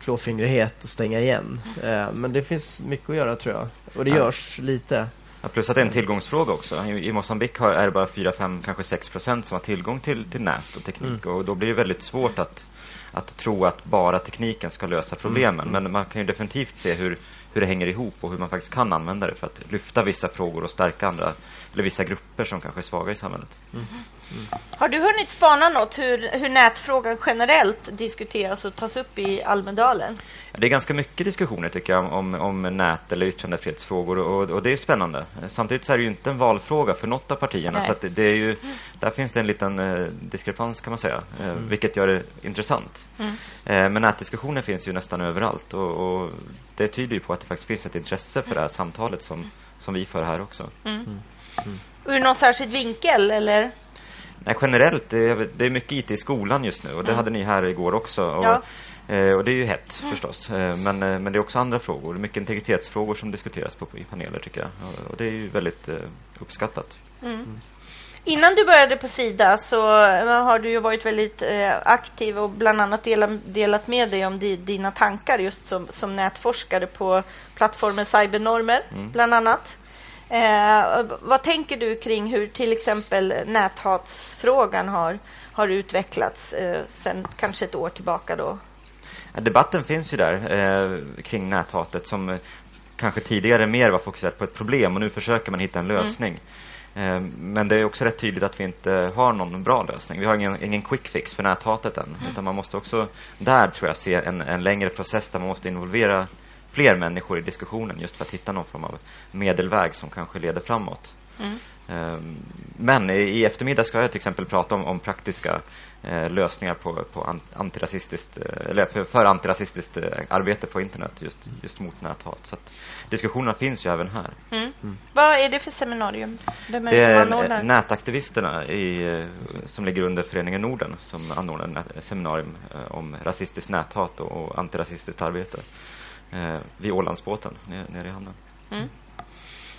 klåfingrighet och stänga igen. Eh, men det finns mycket att göra tror jag. Och det görs lite. Ja, plus att det är en tillgångsfråga också. I, i Mosambik är det bara 4-5, kanske 6 procent som har tillgång till, till nät och teknik. Mm. Och då blir det väldigt svårt att, att tro att bara tekniken ska lösa problemen. Mm. Men man kan ju definitivt se hur, hur det hänger ihop och hur man faktiskt kan använda det för att lyfta vissa frågor och stärka andra eller vissa grupper som kanske är svaga i samhället. Mm. Mm. Har du hunnit spana något hur, hur nätfrågan generellt diskuteras och tas upp i Almedalen? Det är ganska mycket diskussioner tycker jag om, om nät eller yttrandefrihetsfrågor och, och det är spännande. Samtidigt så är det ju inte en valfråga för något av partierna Nej. så det, det, är ju, där finns det en liten eh, diskrepans kan man säga, eh, mm. vilket gör det intressant. Mm. Eh, men nätdiskussioner finns ju nästan överallt och, och, det tyder ju på att det faktiskt finns ett intresse för det här samtalet som, som vi för här också. Mm. Mm. mm. Ur någon särskild vinkel eller? Nej, generellt, det är, det är mycket IT i skolan just nu och det mm. hade ni här igår också. Och, ja. eh, och det är ju hett mm. förstås. Eh, men, eh, men det är också andra frågor, mycket integritetsfrågor som diskuteras på, i paneler tycker jag. Och, det är ju väldigt uppskattat. Mm. mm. Innan du började på Sida så har du ju varit väldigt eh, aktiv och bland annat delat, delat med dig om di, dina tankar just som, som nätforskare på plattformen Cybernormer, mm. bland annat. Eh, vad tänker du kring hur till exempel näthatsfrågan har, har utvecklats eh, sedan kanske ett år tillbaka då? Debatten finns ju där eh, kring näthatet som eh, kanske tidigare mer var fokuserat på ett problem och nu försöker man hitta en mm. lösning. Mm. Men det är också rätt tydligt att vi inte har någon bra lösning. Vi har ingen, ingen quick fix för näthatet än. Mm. Utan man måste också där tror jag se en, en längre process där man måste involvera fler människor i diskussionen just för att hitta någon form av medelväg som kanske leder framåt. Mm. Ehm, men i eftermiddag ska jag till exempel prata om, om praktiska eh, lösningar på, på antirasistiskt, eh, eller för, för antirasistiskt eh, arbete på internet just, just mot näthat. Så att diskussionerna finns ju även här. Mm. Mm. Vad är det för seminarium? Vem är det, det som anordnar? nätaktivisterna i, som ligger under Föreningen Norden som anordnar ett seminarium om rasistiskt näthat och, och antirasistiskt arbete eh, vid Ålandsbåten nere, i hamnen. Mm.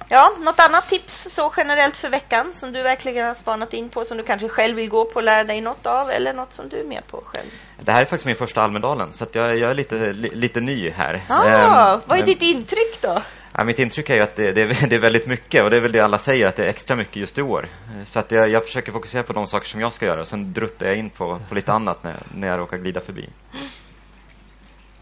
Ja, något annat tips så generellt för veckan som du verkligen har spanat in på som du kanske själv vill gå på och lära dig något av eller något som du är med på själv? Det här är faktiskt min första Almedalen så jag, jag, är lite, li, lite ny här. Ah, ähm, vad är ditt intryck då? Ja, mitt intryck är att det, det, är, [LAUGHS] det, är, väldigt mycket och det är väl det alla säger att det är extra mycket just i år. Så att jag, jag försöker fokusera på de saker som jag ska göra och sen druttar jag in på, på lite annat när, när jag råkar glida förbi. Mm.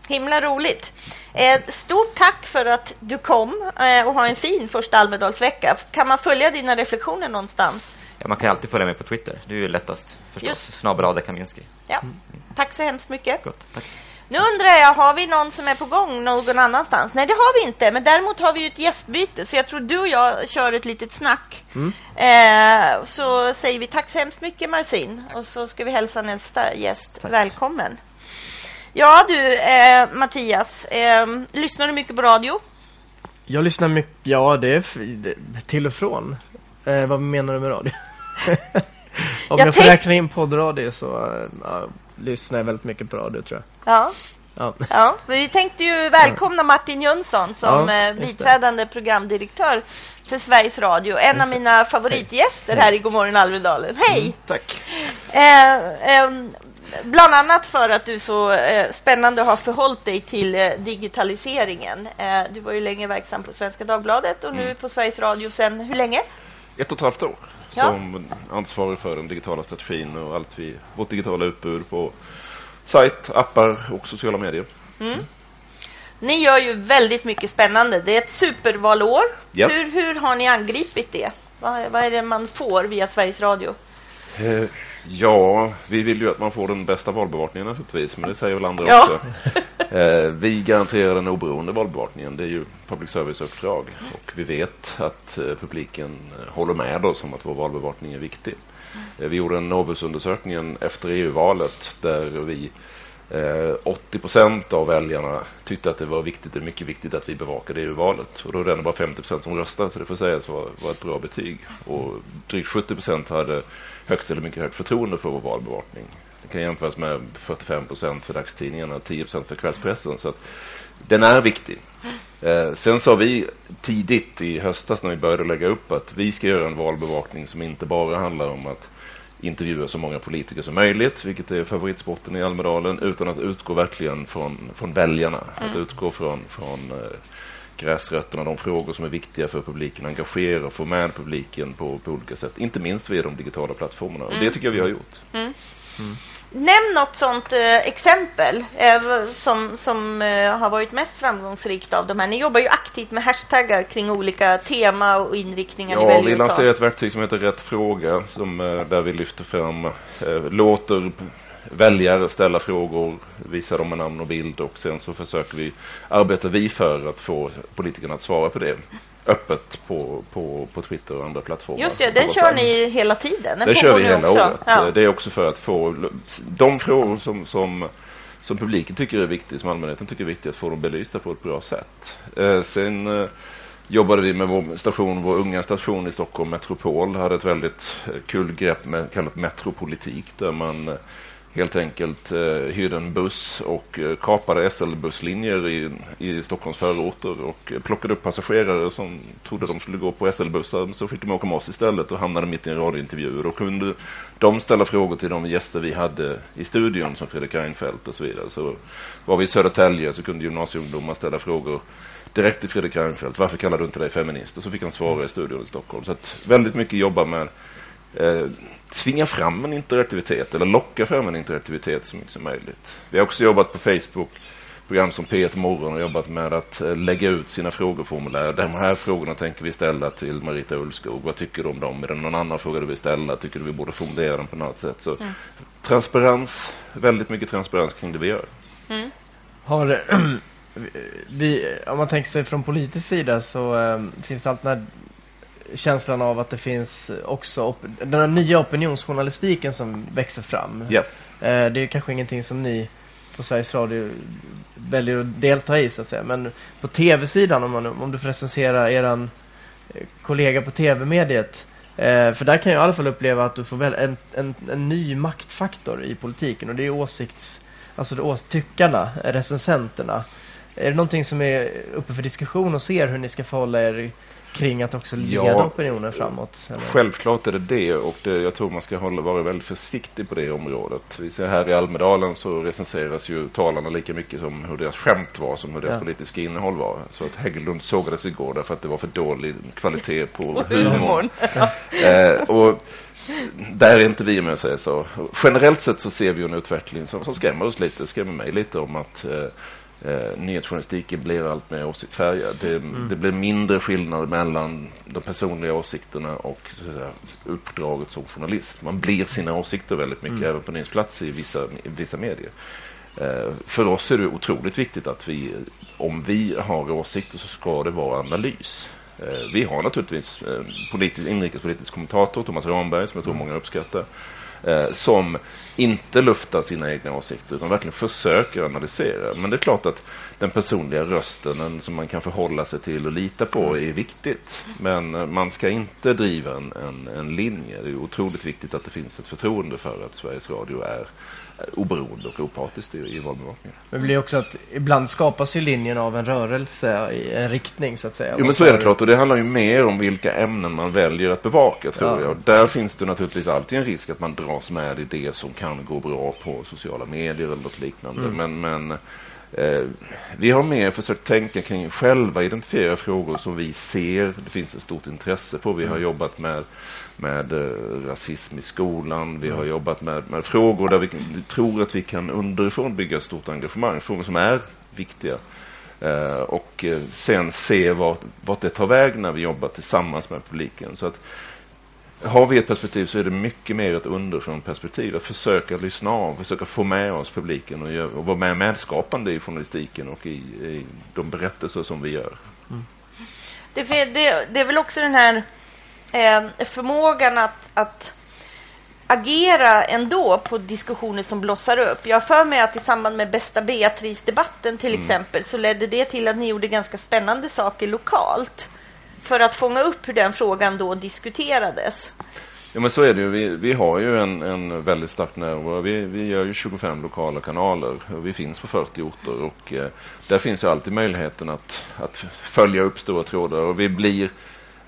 Himla roligt. Eh, stort tack för att du kom eh, och ha en fin första Almedalsvecka. Kan man följa dina reflektioner någonstans? Ja, man kan alltid följa mig på Twitter. Det är ju lättast förstås. Snabel Kaminski. Ja. Mm. Tack så hemskt mycket. Gott, tack. Nu undrar jag, har vi någon som är på gång någon annanstans? Nej, det har vi inte. Men däremot har vi ett gästbyte. Så jag tror du och jag kör ett litet snack. Mm. Eh, så säger vi tack så hemskt mycket, Marcin. Och så ska vi hälsa nästa gäst tack. välkommen. Ja du, eh, Mattias, eh, lyssnar du mycket på radio? Jag lyssnar mycket, ja det är till och från. Eh, vad menar du med radio? [LAUGHS] Om jag, jag får räkna in poddradio så äh, lyssnar jag väldigt mycket på radio tror jag. Ja. Ja. ja, vi tänkte ju välkomna Martin Jönsson som ja, biträdande programdirektör för Sveriges Radio. En av mina favoritgäster Hej. här i Godmorgon Almedalen. Hej! Mm, tack! Eh, eh, bland annat för att du så eh, spännande har förhållit dig till eh, digitaliseringen. Eh, du var ju länge verksam på Svenska Dagbladet och nu mm. på Sveriges Radio sen hur länge? Ett och ett halvt år. ja. som ansvarig för den digitala strategin och allt vi, vårt digitala utbud på sajt, appar och sociala medier. Mm. Ni gör ju väldigt mycket spännande. Det är ett supervalår. Ja. Hur, hur har ni angripit det? Vad, vad är det man får via Sveriges Radio? Eh, ja, vi vill ju att man får den bästa valbevakningen naturligtvis, men det säger väl andra ja. också. [LAUGHS] Eh, vi garanterar den oberoende valbevakningen. Det är ju public service-uppdrag och vi vet att eh, publiken håller med oss om att vår valbevakning är viktig. Eh, vi gjorde en Novusundersökningen efter EU-valet där vi 80 procent av väljarna tyckte att det var viktigt, det är mycket viktigt att vi bevakade EU-valet. Och då är det ändå bara 50 procent som röstade, så det får sägas vara, var ett bra betyg. Och drygt 70 procent hade högt eller mycket högt förtroende för vår valbevakning. Det kan jämföras med 45 procent för dagstidningarna och 10 procent för kvällspressen. Så att den är viktig. Eh, sen sa vi tidigt i höstas när vi började lägga upp att vi ska göra en valbevakning som inte bara handlar om att intervjua så många politiker som möjligt, vilket är favoritsporten i Almedalen, utan att utgå verkligen från, från väljarna. Mm. Att utgå från, från eh, gräsrötterna, de frågor som är viktiga för publiken, engagera och få med publiken på, på olika sätt. Inte minst via de digitala plattformarna. Och det mm. tycker jag vi har gjort. Mm. Mm. Nämn något sånt eh, exempel eh, som, som eh, har varit mest framgångsrikt av de här. Ni jobbar ju aktivt med hashtaggar kring olika tema och inriktningar ja, vi lanserar ett verktyg som heter Rätt fråga som, eh, där vi lyfter fram, eh, låter väljare ställa frågor, visa dem med namn och bild och sen så försöker vi arbeta vi för att få politikerna att svara på det öppet på, på, på Twitter och andra plattformar. Just det, den kör ni hela tiden. Den det kör vi hela också. året. Ja. Det är också för att få de frågor som, som, som publiken tycker är viktiga, som allmänheten tycker är viktiga, att få dem belysta på ett bra sätt. Eh, sen eh, jobbade vi med vår station, vår unga station i Stockholm, Metropol, hade ett väldigt eh, kul grepp med, kallat Metropolitik, där man eh, helt enkelt eh, hyrde en buss och eh, kapade SL-busslinjer i, i Stockholms förorter och eh, plockade upp passagerare som trodde de skulle gå på SL-bussar. Så fick de åka med oss istället och hamnade mitt i en radiointervju. Då kunde de ställa frågor till de gäster vi hade i studion som Fredrik Reinfeldt och så vidare. Så var vi i Södertälje så kunde gymnasieungdomar ställa frågor direkt till Fredrik Reinfeldt. Varför kallar du inte dig feminist? Och så fick han svara i studion i Stockholm. Så att väldigt mycket jobba med eh, tvinga fram en interaktivitet eller locka fram en interaktivitet så mycket som möjligt. Vi har också jobbat på Facebook program som P1 Morgon och jobbat med att eh, lägga ut sina frågeformulär. De här frågorna tänker vi ställa till Marita Ulskog. Vad tycker du om dem? Är det någon annan fråga du vill ställa? Tycker du vi borde formulera den på något sätt? Så mm. transparens, väldigt mycket transparens kring det vi gör. Mm. Har [CLEARS THROAT] vi, om man tänker sig från politisk sida så um, finns det alltid känslan av att det finns också den här nya opinionsjournalistiken som växer fram. Yep. Eh, det är kanske ingenting som ni på Sveriges Radio väljer att delta i så att säga. Men på tv-sidan, om, man, om du får recensera eran eh, kollega på tv-mediet. Eh, för där kan jag i alla fall uppleva att du får väl en, en, en ny maktfaktor i politiken. Och det är åsikts, alltså det ås, tyckarna, recensenterna. Är det någonting som är uppe för diskussion och ser hur ni ska förhålla er kring att också leda ja, opinionen framåt? Eller? Självklart är det det och det, jag tror man ska hålla, vara väldigt försiktig på det området. Vi ser här i Almedalen så recenseras ju talarna lika mycket som hur deras skämt var som hur deras ja. politiska innehåll var. Så att Hägglund sågades igår därför att det var för dålig kvalitet på [LAUGHS] humorn. [LAUGHS] eh, och där är inte vi med säga så. Generellt sett så ser vi en utveckling som, som skrämmer oss lite, skrämmer mig lite om att eh, eh, nyhetsjournalistiken blir allt mer åsiktsfärgad. Det, mm. det blir mindre skillnad mellan de personliga åsikterna och säga, uppdraget som journalist. Man blir sina åsikter väldigt mycket, mm. även på nyhetsplats i vissa, i vissa medier. Eh, för oss är det otroligt viktigt att vi, om vi har åsikter så ska det vara analys. Eh, vi har naturligtvis eh, politisk, inrikespolitisk kommentator, Thomas Ramberg, som jag tror många uppskattar Eh, som inte luftar sina egna åsikter utan verkligen försöker analysera. Men det är klart att den personliga rösten den som man kan förhålla sig till och lita på är viktigt. Men eh, man ska inte driva en, en, en linje. Det är otroligt viktigt att det finns ett förtroende för att Sveriges Radio är oberoende och opartiskt i, i valbevakningen. Men det blir också att ibland skapas ju linjen av en rörelse i en riktning så att säga. Jo men så är det klart och det handlar ju mer om vilka ämnen man väljer att bevaka tror ja. jag. Där finns det naturligtvis alltid en risk att man dras med i det som kan gå bra på sociala medier eller något liknande. Mm. Men, men vi har mer försökt tänka kring själva identifiera frågor som vi ser det finns ett stort intresse på. Vi har mm. jobbat med, med eh, rasism i skolan. Vi har mm. jobbat med, med frågor där vi tror att vi kan underifrån bygga ett stort engagemang. Frågor som är viktiga. Eh, och eh, sen se vart, vart det tar väg när vi jobbar tillsammans med publiken. Så att har vi ett perspektiv så är det mycket mer ett underifrån perspektiv. Att försöka lyssna av, försöka få med oss publiken och, gör, och vara med medskapande i journalistiken och i, i de berättelser som vi gör. Mm. Det, det, det, är väl också den här eh, förmågan att, att agera ändå på diskussioner som blossar upp. Jag har för mig att i samband med Bästa Beatrice-debatten till mm. exempel så ledde det till att ni gjorde ganska spännande saker lokalt för att fånga upp hur den frågan då diskuterades. Ja men så är det ju. Vi, vi har ju en, en väldigt stark närvaro. Vi, vi gör ju 25 lokala kanaler och vi finns på 40 orter och eh, där finns ju alltid möjligheten att, att följa upp stora trådar och vi blir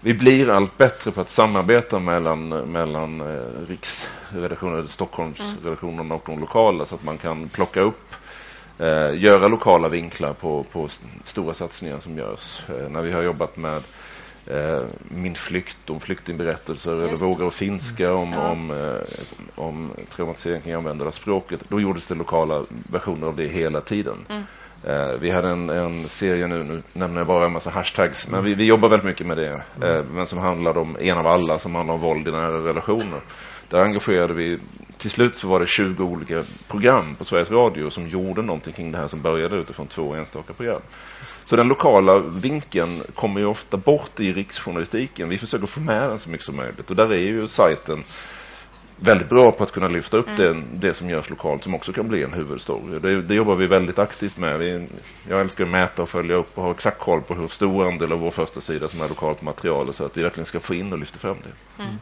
vi blir allt bättre på att samarbeta mellan, mellan eh, riksredaktionen, Stockholmsredaktionen mm. och de lokala så att man kan plocka upp eh, göra lokala vinklar på, på stora satsningar som görs. Eh, när vi har jobbat med Min flykt, om flyktingberättelser eller Vågar och finska om, ja. om, eh, om traumatisering kring användande av språket. Då gjordes det lokala versioner av det hela tiden. Mm. Eh, vi hade en, en, serie nu, nu nämner jag bara en massa hashtags, men vi, vi jobbar väldigt mycket med det. Mm. Eh, men som handlade om en av alla, som handlar om våld i nära relationer. Där engagerade vi, till slut så var det 20 olika program på Sveriges Radio som gjorde någonting kring det här som började utifrån två enstaka program. Så den lokala vinkeln kommer ju ofta bort i riksjournalistiken. Vi försöker få med den så mycket som möjligt och där är ju sajten väldigt bra på att kunna lyfta upp mm. det, det som görs lokalt som också kan bli en huvudstory. Det, det jobbar vi väldigt aktivt med. Vi, jag älskar att mäta och följa upp och ha exakt koll på hur stor andel av vår första sida som är lokalt material så att vi verkligen ska få in och lyfta fram det. Mm.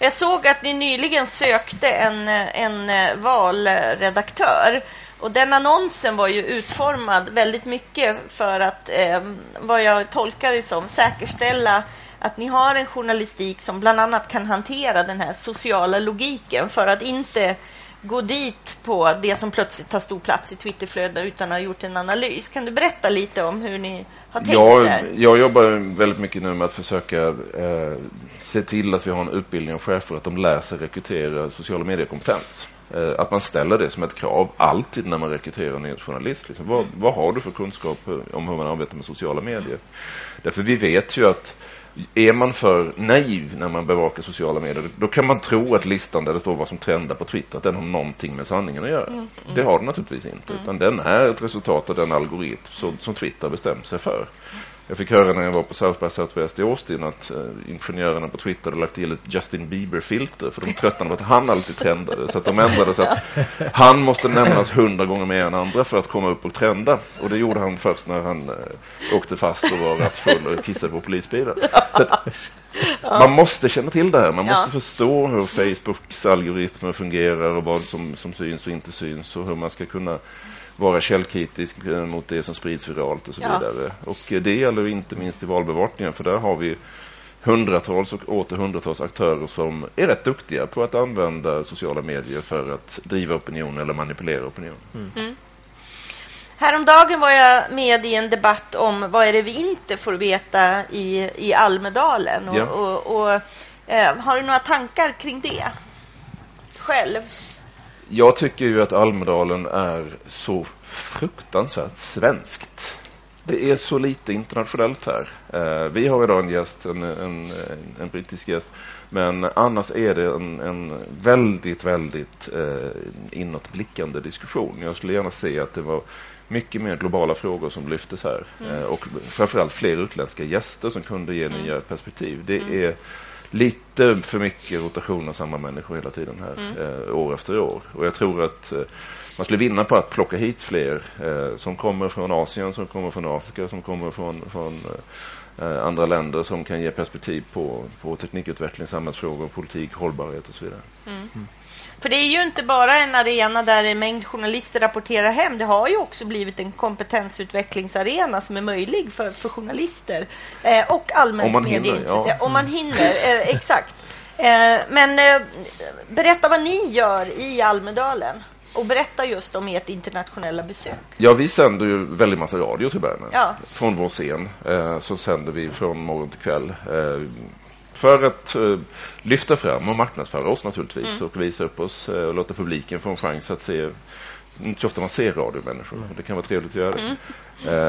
Jag såg att ni nyligen sökte en, en eh, valredaktör. Och den annonsen var ju utformad väldigt mycket för att, eh, vad jag tolkar det som, säkerställa att ni har en journalistik som bland annat kan hantera den här sociala logiken för att inte gå dit på det som plötsligt tar stor plats i Twitterflödet utan att ha gjort en analys. Kan du berätta lite om hur ni har tänkt jag, där? Jag jobbar väldigt mycket nu med att försöka eh, se till att vi har en utbildning av chefer att de läser rekrytera sociala mediekompetens. Eh, att man ställer det som ett krav alltid när man rekryterar en journalist. Liksom, vad, vad har du för kunskap om hur man arbetar med sociala medier? Därför vi vet ju att är man för naiv när man bevakar sociala medier, då kan man tro att listan där det står vad som trendar på Twitter, att den har någonting med sanningen att göra. Mm. Mm. Det har den naturligtvis inte, mm. utan den är ett resultat av den algoritm som, som Twitter bestämt sig för. Jag fick höra när jag var på South by Southwest i Austin att uh, ingenjörerna på Twitter hade lagt till ett Justin Bieber-filter för de tröttnade på att han alltid trendade. Så att de ändrade så att han måste nämnas hundra gånger mer än andra för att komma upp och trenda. Och det gjorde han först när han uh, åkte fast och var rattfull och kissade på polisbilar. Så att, man måste känna till det här. Man måste förstå hur Facebooks algoritmer fungerar och vad som, som syns och inte syns och hur man ska kunna vara källkritisk mot det som sprids viralt och så ja. vidare. Och det gäller inte minst i valbevakningen för där har vi hundratals och åter hundratals aktörer som är rätt duktiga på att använda sociala medier för att driva opinion eller manipulera opinion. Mm. Mm. Häromdagen var jag med i en debatt om vad är det vi inte får veta i, i Almedalen. Och, ja. och, och eh, har du några tankar kring det själv? Jag tycker ju att Almedalen är så fruktansvärt svenskt. Det är så lite internationellt här. Eh, vi har idag en gäst, en, en, en brittisk gäst, men annars är det en, en väldigt, väldigt eh, inåtblickande diskussion. Jag skulle gärna se att det var mycket mer globala frågor som lyftes här mm. eh, och framförallt fler utländska gäster som kunde ge mm. nya perspektiv. Det mm. är lite för mycket rotation av samma människor hela tiden här, mm. eh, år efter år. Och jag tror att eh, man skulle vinna på att plocka hit fler eh, som kommer från Asien, som kommer från Afrika, som kommer från, från eh, andra länder som kan ge perspektiv på, på teknikutveckling, samhällsfrågor, politik, hållbarhet och så vidare. Mm. Mm. För det är ju inte bara en arena där en mängd journalister rapporterar hem. Det har ju också blivit en kompetensutvecklingsarena som är möjlig för, för journalister eh, och allmänt medieintresserade. Ja. Om man hinner, eh, [LAUGHS] exakt. Eh, men eh, berätta vad ni gör i Almedalen. och berätta just om ert internationella besök. Ja, vi sänder ju väldigt massa radio till Bernen. Ja. Från vår scen eh, så sänder vi från morgon till kväll. Eh, för att eh, lyfta fram och marknadsföra oss naturligtvis Mm. och visa upp oss eh, och låta publiken få en chans att se inte så ofta man ser radiomänniskor. Det kan vara trevligt att göra det.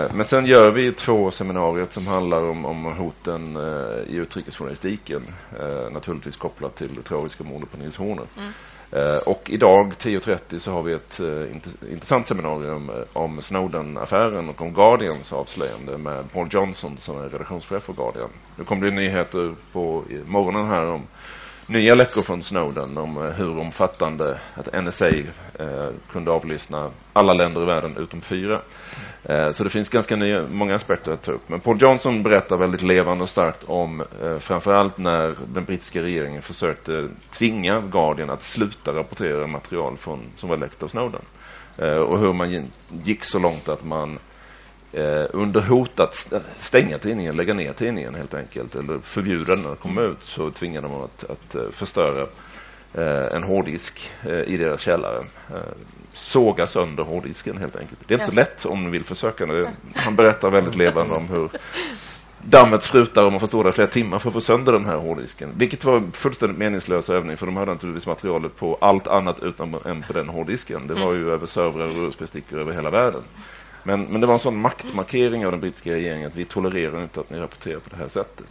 Eh, Men sen gör vi två seminarier som handlar om, om hoten eh, i utrikesjournalistiken. Eh, naturligtvis kopplat till det tragiska mordet på Nils Horner. Eh, Eh, och idag 10.30 så har vi ett eh, intressant seminarium eh, om Snowden-affären och om Guardians avslöjande med Paul Johnson som är redaktionschef för Guardian. Nu kommer det nyheter på morgonen här om nya läckor från Snowden om eh, hur omfattande att NSA eh, kunde avlyssna alla länder i världen utom fyra. Eh, så det finns ganska nya, många aspekter att ta upp. Men Paul Johnson berättar väldigt levande och starkt om eh, framförallt när den brittiska regeringen försökte tvinga Guardian att sluta rapportera material från, som var läckt av Snowden. Eh, och hur man gick så långt att man eh, under hot att st- stänga tidningen, lägga ner tidningen helt enkelt, eller förbjuda den att komma ut, så tvingade man att, att eh, förstöra eh, en hårddisk eh, i deras källare. Eh, såga sönder hårddisken helt enkelt. Det är inte så lätt om ni vill försöka. Det, han berättar väldigt levande om hur dammet sprutar och man får stå där flera timmar för att få sönder den här hårddisken. Vilket var en fullständigt meningslös övning för de hade naturligtvis materialet på allt annat utan än på den hårddisken. Det var ju över servrar och USB-stickor över hela världen. Men, men det var en sån maktmarkering av den brittiska regeringen att vi tolererar inte att ni rapporterar på det här sättet.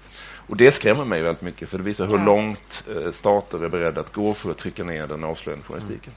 Och det skrämmer mig väldigt mycket för det visar hur Ja. långt eh, stater är beredda att gå för att trycka ner den avslöjande journalistiken.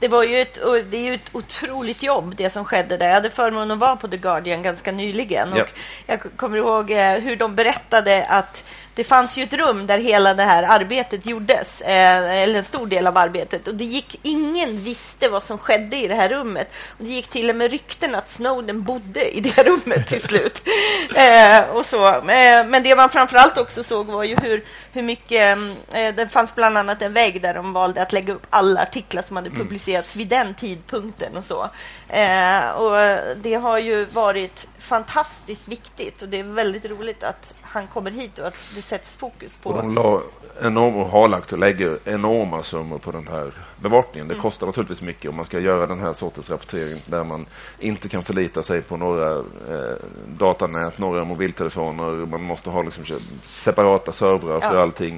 Det var ju ett, det är ju ett otroligt jobb det som skedde där. Jag hade förmånen att vara på The Guardian ganska nyligen Ja. och jag k- kommer ihåg eh, hur de berättade att det fanns ju ett rum där hela det här arbetet gjordes, eh, eller en stor del av arbetet och det gick, ingen visste vad som skedde i det här rummet och det gick till och med rykten att Snowden bodde i det rummet till slut. [LAUGHS] Eh, och så. Eh, men det man framförallt också såg var ju hur, hur mycket, eh, det fanns bland annat en vägg där de valde att lägga upp alla artiklar som hade publicerats vid den tidpunkten och så. Eh, och det har ju varit fantastiskt viktigt och det är väldigt roligt att han kommer hit och att det sätts fokus på Och de la enorm, och har lagt och lägger enorma summor på den här bevakningen. Det Mm. kostar naturligtvis mycket om man ska göra den här sortens rapportering där man inte kan förlita sig på några eh, datanät, några mobiltelefoner. Man måste ha liksom separata servrar för Ja. allting.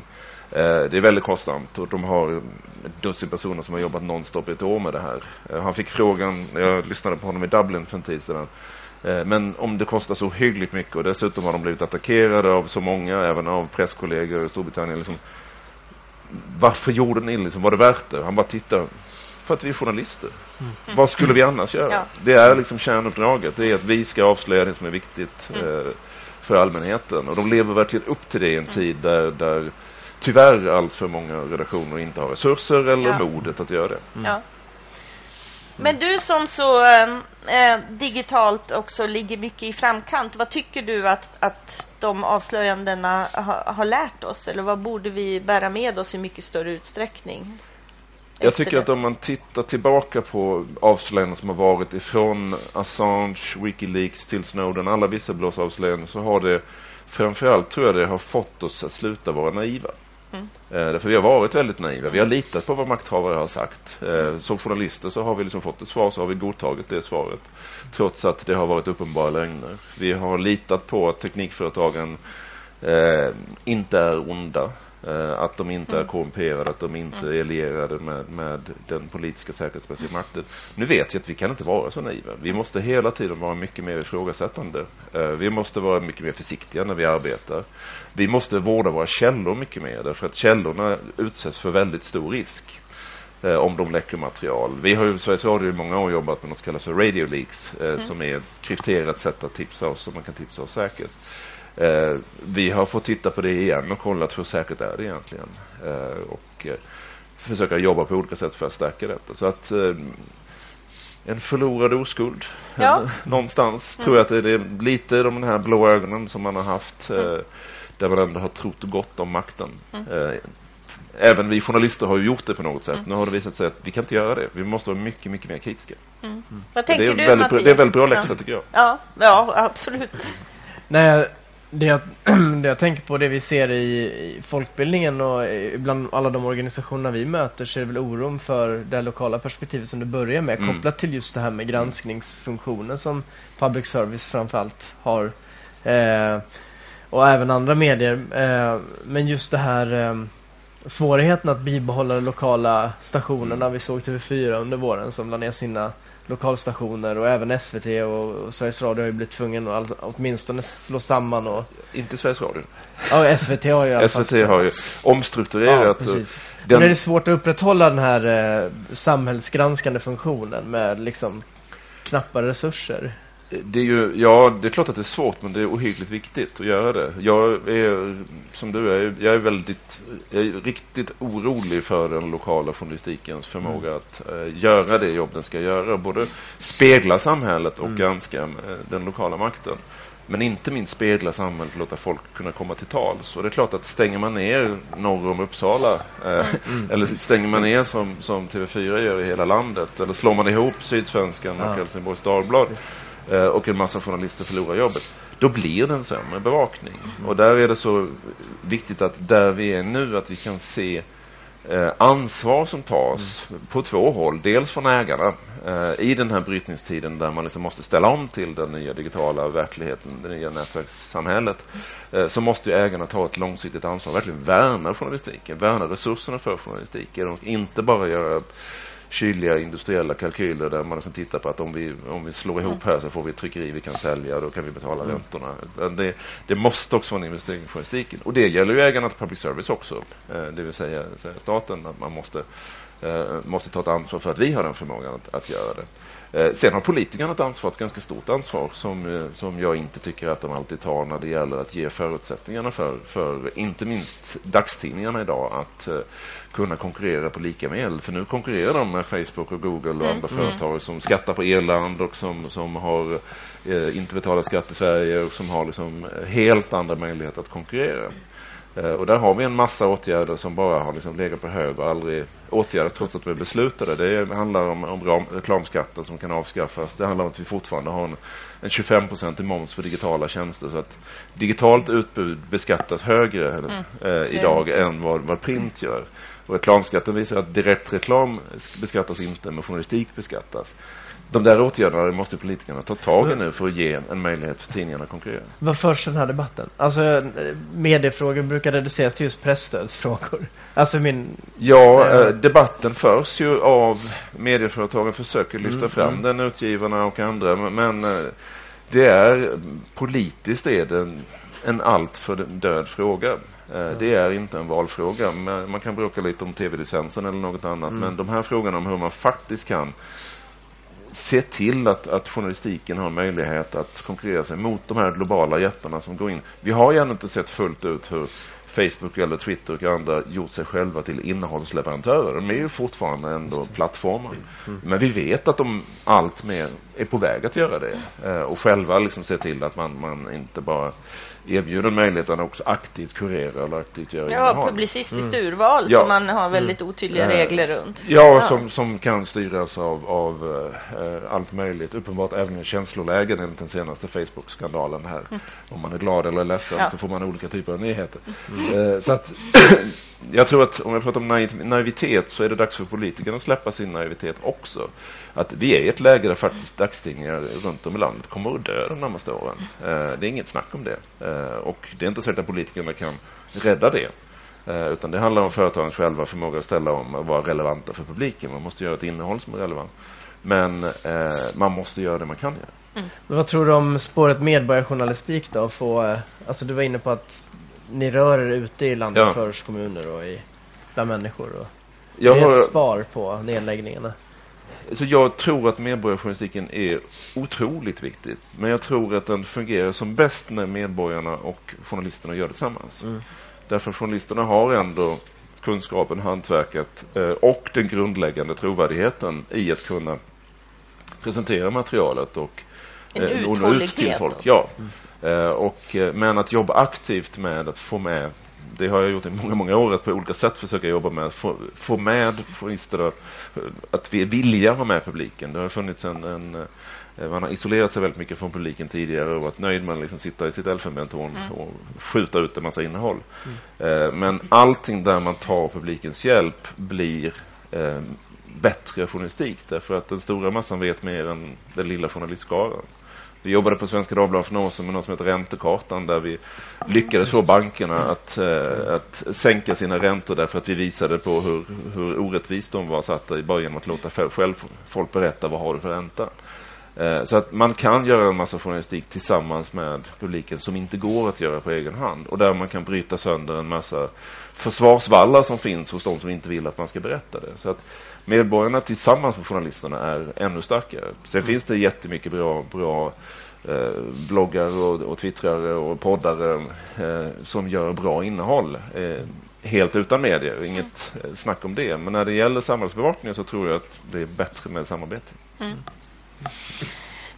Eh, det är väldigt kostsamt och de har ett dussin personer som har jobbat nonstop i ett år med det här. Eh, han fick frågan, jag lyssnade på honom i Dublin för en tid sedan, Men om det kostar så hyggligt mycket och dessutom har de blivit attackerade av så många, även av presskollegor i Storbritannien. Liksom, varför gjorde ni liksom? Var det värt det? Han bara tittar. För att vi är journalister. Vad skulle vi annars göra? Ja. Det är liksom kärnuppdraget. Det är att vi ska avslöja det som är viktigt eh, för allmänheten. Och de lever verkligen upp till det i en tid där, där tyvärr allt för många redaktioner inte har resurser eller Ja. modet att göra det. Ja. Men du som så eh, digitalt också ligger mycket i framkant, vad tycker du att, att de avslöjandena ha, har lärt oss? Eller vad borde vi bära med oss i mycket större utsträckning? Jag tycker det? att om man tittar tillbaka på avslöjanden som har varit ifrån Assange, Wikileaks till Snowden, alla visselblåsavslöjanden så har det framförallt tror jag det har fått oss att sluta vara naiva. Mm. Eh, därför vi har varit väldigt naiva. Vi har litat på vad makthavare har sagt. Eh, som journalister så har vi liksom fått ett svar så har vi godtagit det svaret. Trots att det har varit uppenbara lögner. Vi har litat på att teknikföretagen eh, inte är onda. Eh, att de inte är korrumperade, att de inte är lierade med, med den politiska säkerhetsmässiga makten. Nu vet vi att vi kan inte vara så naiva. Vi måste hela tiden vara mycket mer ifrågasättande. Eh, vi måste vara mycket mer försiktiga när vi arbetar. Vi måste vårda våra källor mycket mer därför att källorna utsätts för väldigt stor risk eh, om de läcker material. Vi har ju Sveriges Radio i många år jobbat med något som kallas för radio leaks eh, som är ett krypterat sätt att tipsa oss så man kan tipsa oss säkert. Eh, vi har fått titta på det igen och kollat hur säkert är det egentligen. Eh, och eh, försöka jobba på olika sätt för att stärka detta. Så att eh, en förlorad oskuld. Ja. [LAUGHS] Någonstans tror jag att det är lite de här blå ögonen som man har haft eh, där man ändå har trott gott om makten. Eh, Även vi journalister har ju gjort det på något sätt. Nu har det visat sig att vi kan inte göra det. Vi måste vara mycket, mycket mer kritiska. Vad Det tänker är, du väldigt, bra- Mattias? det är väldigt bra läxa tycker jag. Ja, ja, absolut. Nej, Det jag, [CLEARS THROAT] det jag tänker på, det vi ser i, i folkbildningen och bland alla de organisationerna vi möter så är det väl oron för det lokala perspektivet som du börjar med mm. kopplat till just det här med granskningsfunktionen som public service framförallt har eh, och även andra medier. Eh, men just det här eh, svårigheten att bibehålla de lokala stationerna. Mm. Vi såg TV4 under våren som la ner sina lokalstationer och även SVT och, Sveriges Radio har ju blivit tvungen att åtminstone slå samman och... Inte Sveriges Radio. Ja, SVT har ju SVT har ju omstrukturerat. Ja, precis. Den... Men är det svårt att upprätthålla den här eh, samhällsgranskande funktionen med liksom knappa resurser? Det är ju, ja, det är klart att det är svårt, men det är ohyggligt viktigt att göra det. Jag är, som du är, jag är väldigt, jag är riktigt orolig för den lokala journalistikens förmåga mm. att uh, göra det jobb den ska göra. Både spegla samhället och mm. granska uh, den lokala makten. Men inte minst spegla samhället och låta folk kunna komma till tals. Och det är klart att stänger man ner norr om Uppsala, eh, mm. eller stänger man ner som, som TV4 gör i hela landet, eller slår man ihop Sydsvenskan och ja. Helsingborgs Dagblad, Eh, Eh, och en massa journalister förlorar jobbet. Då blir det en sämre bevakning. Och där är det så viktigt att där vi är nu att vi kan se eh, ansvar som tas mm. på två håll. Dels från ägarna eh, i den här brytningstiden där man liksom måste ställa om till den nya digitala verkligheten, det nya nätverkssamhället. Eh, så måste ägarna ta ett långsiktigt ansvar, verkligen värna journalistiken, värna resurserna för journalistiken och inte bara göra kyliga industriella kalkyler där man liksom tittar på att om vi, om vi slår ihop här så får vi ett tryckeri vi kan sälja och då kan vi betala mm. räntorna. Det, det måste också vara en investering i journalistiken. Och det gäller ju ägarna till public service också, eh, det vill säga, säga staten, att man måste, eh, måste ta ett ansvar för att vi har den förmågan att, att göra det. Eh, sen har politikerna ett ansvar, ett ganska stort ansvar som, som jag inte tycker att de alltid tar när det gäller att ge förutsättningarna för, för inte minst dagstidningarna idag att kunna konkurrera på lika medel. För nu konkurrerar de med Facebook och Google och mm, andra mm. företag som skattar på Irland och som, som har eh, inte betalat skatt i Sverige och som har liksom helt andra möjligheter att konkurrera. Eh, och där har vi en massa åtgärder som bara har liksom legat på hög och aldrig åtgärdas trots att vi beslutade. Det handlar om, om reklamskatten som kan avskaffas. Det handlar om att vi fortfarande har en, en 25% i moms för digitala tjänster. Så att digitalt utbud beskattas högre mm. eh, idag än vad, vad print gör. Och reklamskatten visar att direktreklam beskattas inte, men journalistik beskattas. De där åtgärderna måste politikerna ta tag i nu för att ge en möjlighet för tidningarna att konkurrera. Vad förs den här debatten? Alltså, mediefrågor brukar reduceras till just pressstödsfrågor. Alltså min... Ja, äh, debatten förs ju av medieföretagen, försöker lyfta mm, fram mm. den, utgivarna och andra. Men äh, det är politiskt är det en, en alltför död fråga. Eh, det är inte en valfråga. Man kan bråka lite om tv-licensen eller något annat. Mm. Men de här frågorna om hur man faktiskt kan se till att, att journalistiken har möjlighet att konkurrera sig mot de här globala jättarna som går in. Vi har ju ännu inte sett fullt ut hur Facebook eller Twitter och andra gjort sig själva till innehållsleverantörer. De är ju fortfarande ändå plattformar. Mm. Men vi vet att de allt mer är på väg att göra det. Eh, och själva liksom se till att man, man inte bara erbjuder möjligheten att också aktivt kurera eller aktivt göra Ja, innehåll. publicistiskt mm. urval ja. som man har väldigt mm. otydliga mm. regler runt. Ja, ja, Som, som kan styras av, av uh, allt möjligt. Uppenbart även känslolägen enligt den senaste Facebook-skandalen här. Mm. Om man är glad eller ledsen ja. så får man olika typer av nyheter. Uh, så att [CLEARS THROAT] jag tror att om jag pratar om naiv, naivitet så är det dags för politikerna att släppa sin naivitet också. Att vi är i ett läge där faktiskt dagstidningar runt om i landet kommer att dö de närmaste åren. Uh, det är inget snack om det. Eh, och det är inte säkert att politikerna kan rädda det. Eh, utan det handlar om företagens själva förmåga att ställa om och vara relevanta för publiken. Man måste göra ett innehåll som är relevant. Men eh, man måste göra det man kan göra. Mm. vad tror du om spåret medborgarjournalistik då? Få, alltså du var inne på att ni rör er ute i landets ja. förortskommuner och i, bland människor. Och jag det är har... ett svar på nedläggningarna. Så jag tror att medborgarjournalistiken är otroligt viktig. Men jag tror att den fungerar som bäst när medborgarna och journalisterna gör det tillsammans. Mm. Därför journalisterna har ändå kunskapen, hantverket eh, och den grundläggande trovärdigheten i att kunna presentera materialet och en nå ut till folk. Ja. Mm. Eh, och, eh, men att jobba aktivt med att få med det har jag gjort i många, många år, att på olika sätt försöka jobba med att få, få med journalister att vi att ha med publiken. Det har funnits en, en man har isolerat sig väldigt mycket från publiken tidigare och varit nöjd med att liksom sitta i sitt elfenbentorn mm. och skjuta ut en massa innehåll. Mm. Men allting där man tar publikens hjälp blir eh, bättre journalistik därför att den stora massan vet mer än den lilla journalistskaran. Vi jobbade på Svenska Dagbladet för några år sedan med något som heter Räntekartan där vi lyckades få bankerna att, eh, att sänka sina räntor därför att vi visade på hur, hur orättvist de var satta bara genom att låta själv folk berätta vad har du för ränta. Eh, så att man kan göra en massa journalistik tillsammans med publiken som inte går att göra på egen hand och där man kan bryta sönder en massa försvarsvallar som finns hos de som inte vill att man ska berätta det. Så att medborgarna tillsammans med journalisterna är ännu starkare. Sen finns det jättemycket bra, bra eh, bloggar och, och twittrare och poddare eh, som gör bra innehåll. Eh, helt utan medier, inget eh, snack om det. Men när det gäller samhällsbevakningen så tror jag att det är bättre med samarbete. Mm.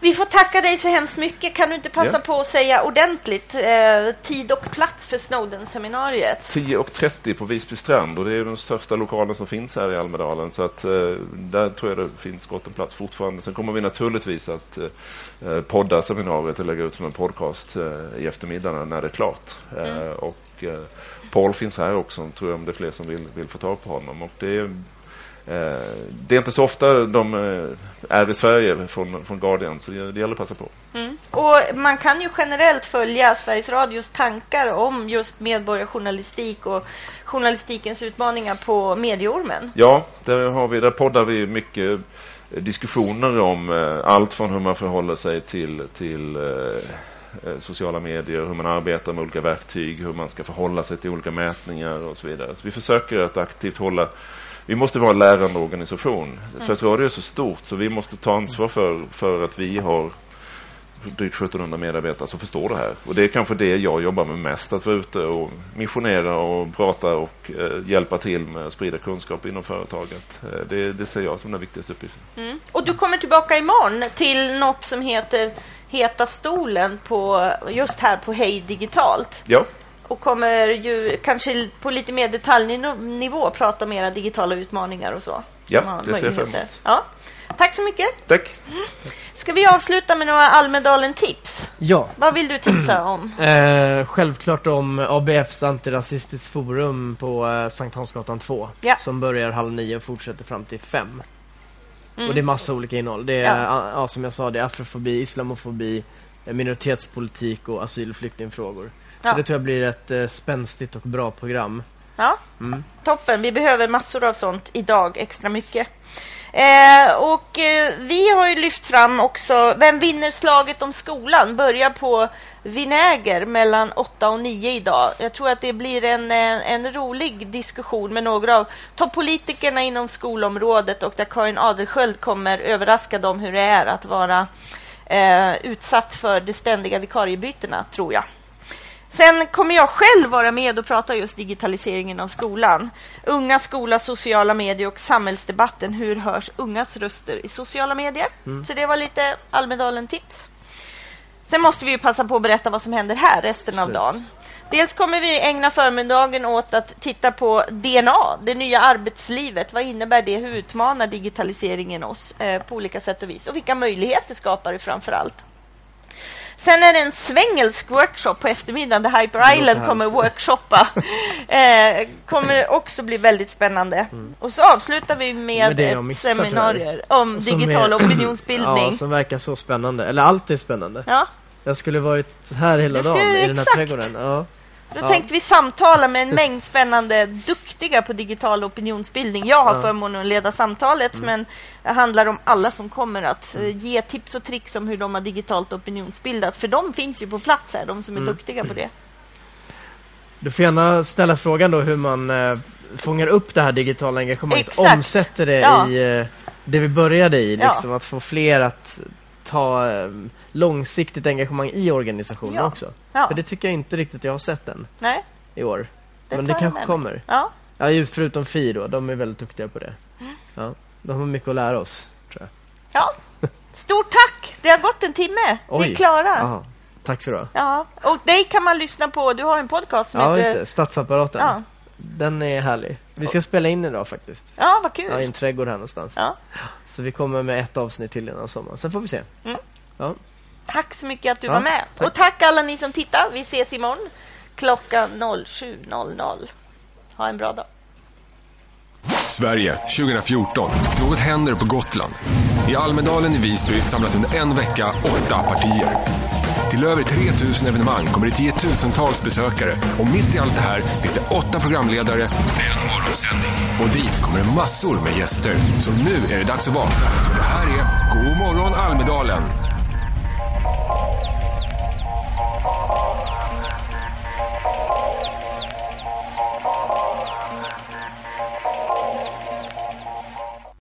Vi får tacka dig så hemskt mycket. Kan du inte passa ja. på att säga ordentligt eh, tid och plats för Snowden-seminariet? 10.30 på Visby strand och det är den största lokalen som finns här i Almedalen så att eh, där tror jag det finns gott om plats fortfarande. Sen kommer vi naturligtvis att eh, podda seminariet och lägga ut som en podcast eh, i eftermiddagen när det är klart. Eh, mm. och eh, Paul finns här också, tror jag om det är fler som vill, vill få tag på honom. Och det är Eh, det är inte så ofta de eh, är i Sverige från, från Guardian, så det gäller att passa på. Mm. Och man kan ju generellt följa Sveriges Radios tankar om just medborgarjournalistik och journalistikens utmaningar på Medieormen. Ja, där, har vi, där poddar vi mycket diskussioner om eh, allt från hur man förhåller sig till, till sociala medier, hur man arbetar med olika verktyg, hur man ska förhålla sig till olika mätningar och så vidare. Så vi försöker att aktivt hålla vi måste vara en lärande organisation. Mm. Sveriges Radio är så stort så vi måste ta ansvar för, för att vi har drygt 1700 medarbetare som förstår det här. Och det är kanske det jag jobbar med mest, att vara ute och missionera och prata och eh, hjälpa till med att sprida kunskap inom företaget. Eh, det, det, ser jag som den viktigaste uppgiften. Mm. Och du kommer tillbaka imorgon till något som heter Heta stolen på, just här på Hej Digitalt. Ja och kommer ju kanske på lite mer detaljnivå prata om era digitala utmaningar och så. Ja, det ser jag fram emot. Ja. Tack så mycket. Tack. Ska vi avsluta med några Almedalen-tips? Ja. Vad vill du tipsa [CLEARS THROAT] om? Eh, självklart om ABFs antirasistiskt forum på eh, Sankt Hansgatan 2. Ja. Som börjar halv nio och fortsätter fram till fem. Mm. Och det är massa olika innehåll. Det är, ja. ja. som jag sa, det är afrofobi, islamofobi, minoritetspolitik och asyl och flyktingfrågor. Ja. Det tror jag blir ett eh, spänstigt och bra program. Ja, mm. toppen. Vi behöver massor av sånt idag, extra mycket. Eh, och eh, vi har ju lyft fram också Vem vinner slaget om skolan? Börjar på Vinäger mellan 8 och 9 idag. Jag tror att det blir en, en, eh, en rolig diskussion med några av toppolitikerna inom skolområdet och där Karin Adelsköld kommer överraska dem hur det är att vara eh, utsatt för de ständiga vikariebytena, tror jag. Sen kommer jag själv vara med och prata just digitaliseringen av skolan. Unga, skola, sociala medier och samhällsdebatten. Hur hörs ungas röster i sociala medier? Mm. Så det var lite Almedalen-tips. Sen måste vi passa på att berätta vad som händer här resten Slut. av dagen. Dels kommer vi ägna förmiddagen åt att titta på DNA, det nya arbetslivet. Vad innebär det? Hur utmanar digitaliseringen oss eh, på olika sätt och vis? Och vilka möjligheter skapar det framför allt? Sen är det en svengelsk workshop på eftermiddagen där Hyper Island kommer workshoppa. [LAUGHS] eh, kommer också bli väldigt spännande. Mm. Och så avslutar vi med, med ett seminarium om digital är, opinionsbildning. [CLEARS THROAT] Ja, som verkar så spännande. Eller allt är spännande. Ja. Jag skulle varit här hela dagen i den här trädgården. Ja. Då ja. tänkte vi samtala med en [LAUGHS] mängd spännande, duktiga på digital opinionsbildning. Jag har ja. förmånen att leda samtalet, mm. men det handlar om alla som kommer att mm. ge tips och tricks om hur de har digitalt opinionsbildat. För de finns ju på plats här, de som är mm. duktiga på det. Du får gärna ställa frågan då hur man eh, fångar upp det här digitala engagemanget, Exakt. omsätter det ja. i eh, det vi började i, liksom att få fler att ta eh, långsiktigt engagemang i organisationen ja. också. Ja. För det tycker jag inte riktigt jag har sett än Nej. i år. Det Men det kanske kommer. Ja. ja, förutom Fi då, de är väldigt duktiga på det. Mm. Ja, de har mycket att lära oss, tror jag. Ja, [LAUGHS] stort tack! Det har gått en timme. Oj. Vi är klara. Aha. Tack så du ha. Ja, och dig kan man lyssna på. Du har en podcast som Ja, heter... det. Statsapparaten. Ja. Den är härlig. Vi ska spela in idag faktiskt. Ja, vad kul. Ja, i en trädgård här någonstans. Ja. Så vi kommer med ett avsnitt till innan sommaren. Sen får vi se. Mm. Ja. Tack så mycket att du Ja, var med. tack. Och tack alla ni som tittar. Vi ses imorgon klockan 07.00. Ha en bra dag. Sverige 2014. Något händer på Gotland. I Almedalen i Visby samlas under en vecka åtta partier. Till över 3000 evenemang kommer det tiotusentals besökare och mitt i allt det här finns det åtta programledare, en morgonsändning. Och dit kommer det massor med gäster. Så nu är det dags att vakna. Det här är God morgon Almedalen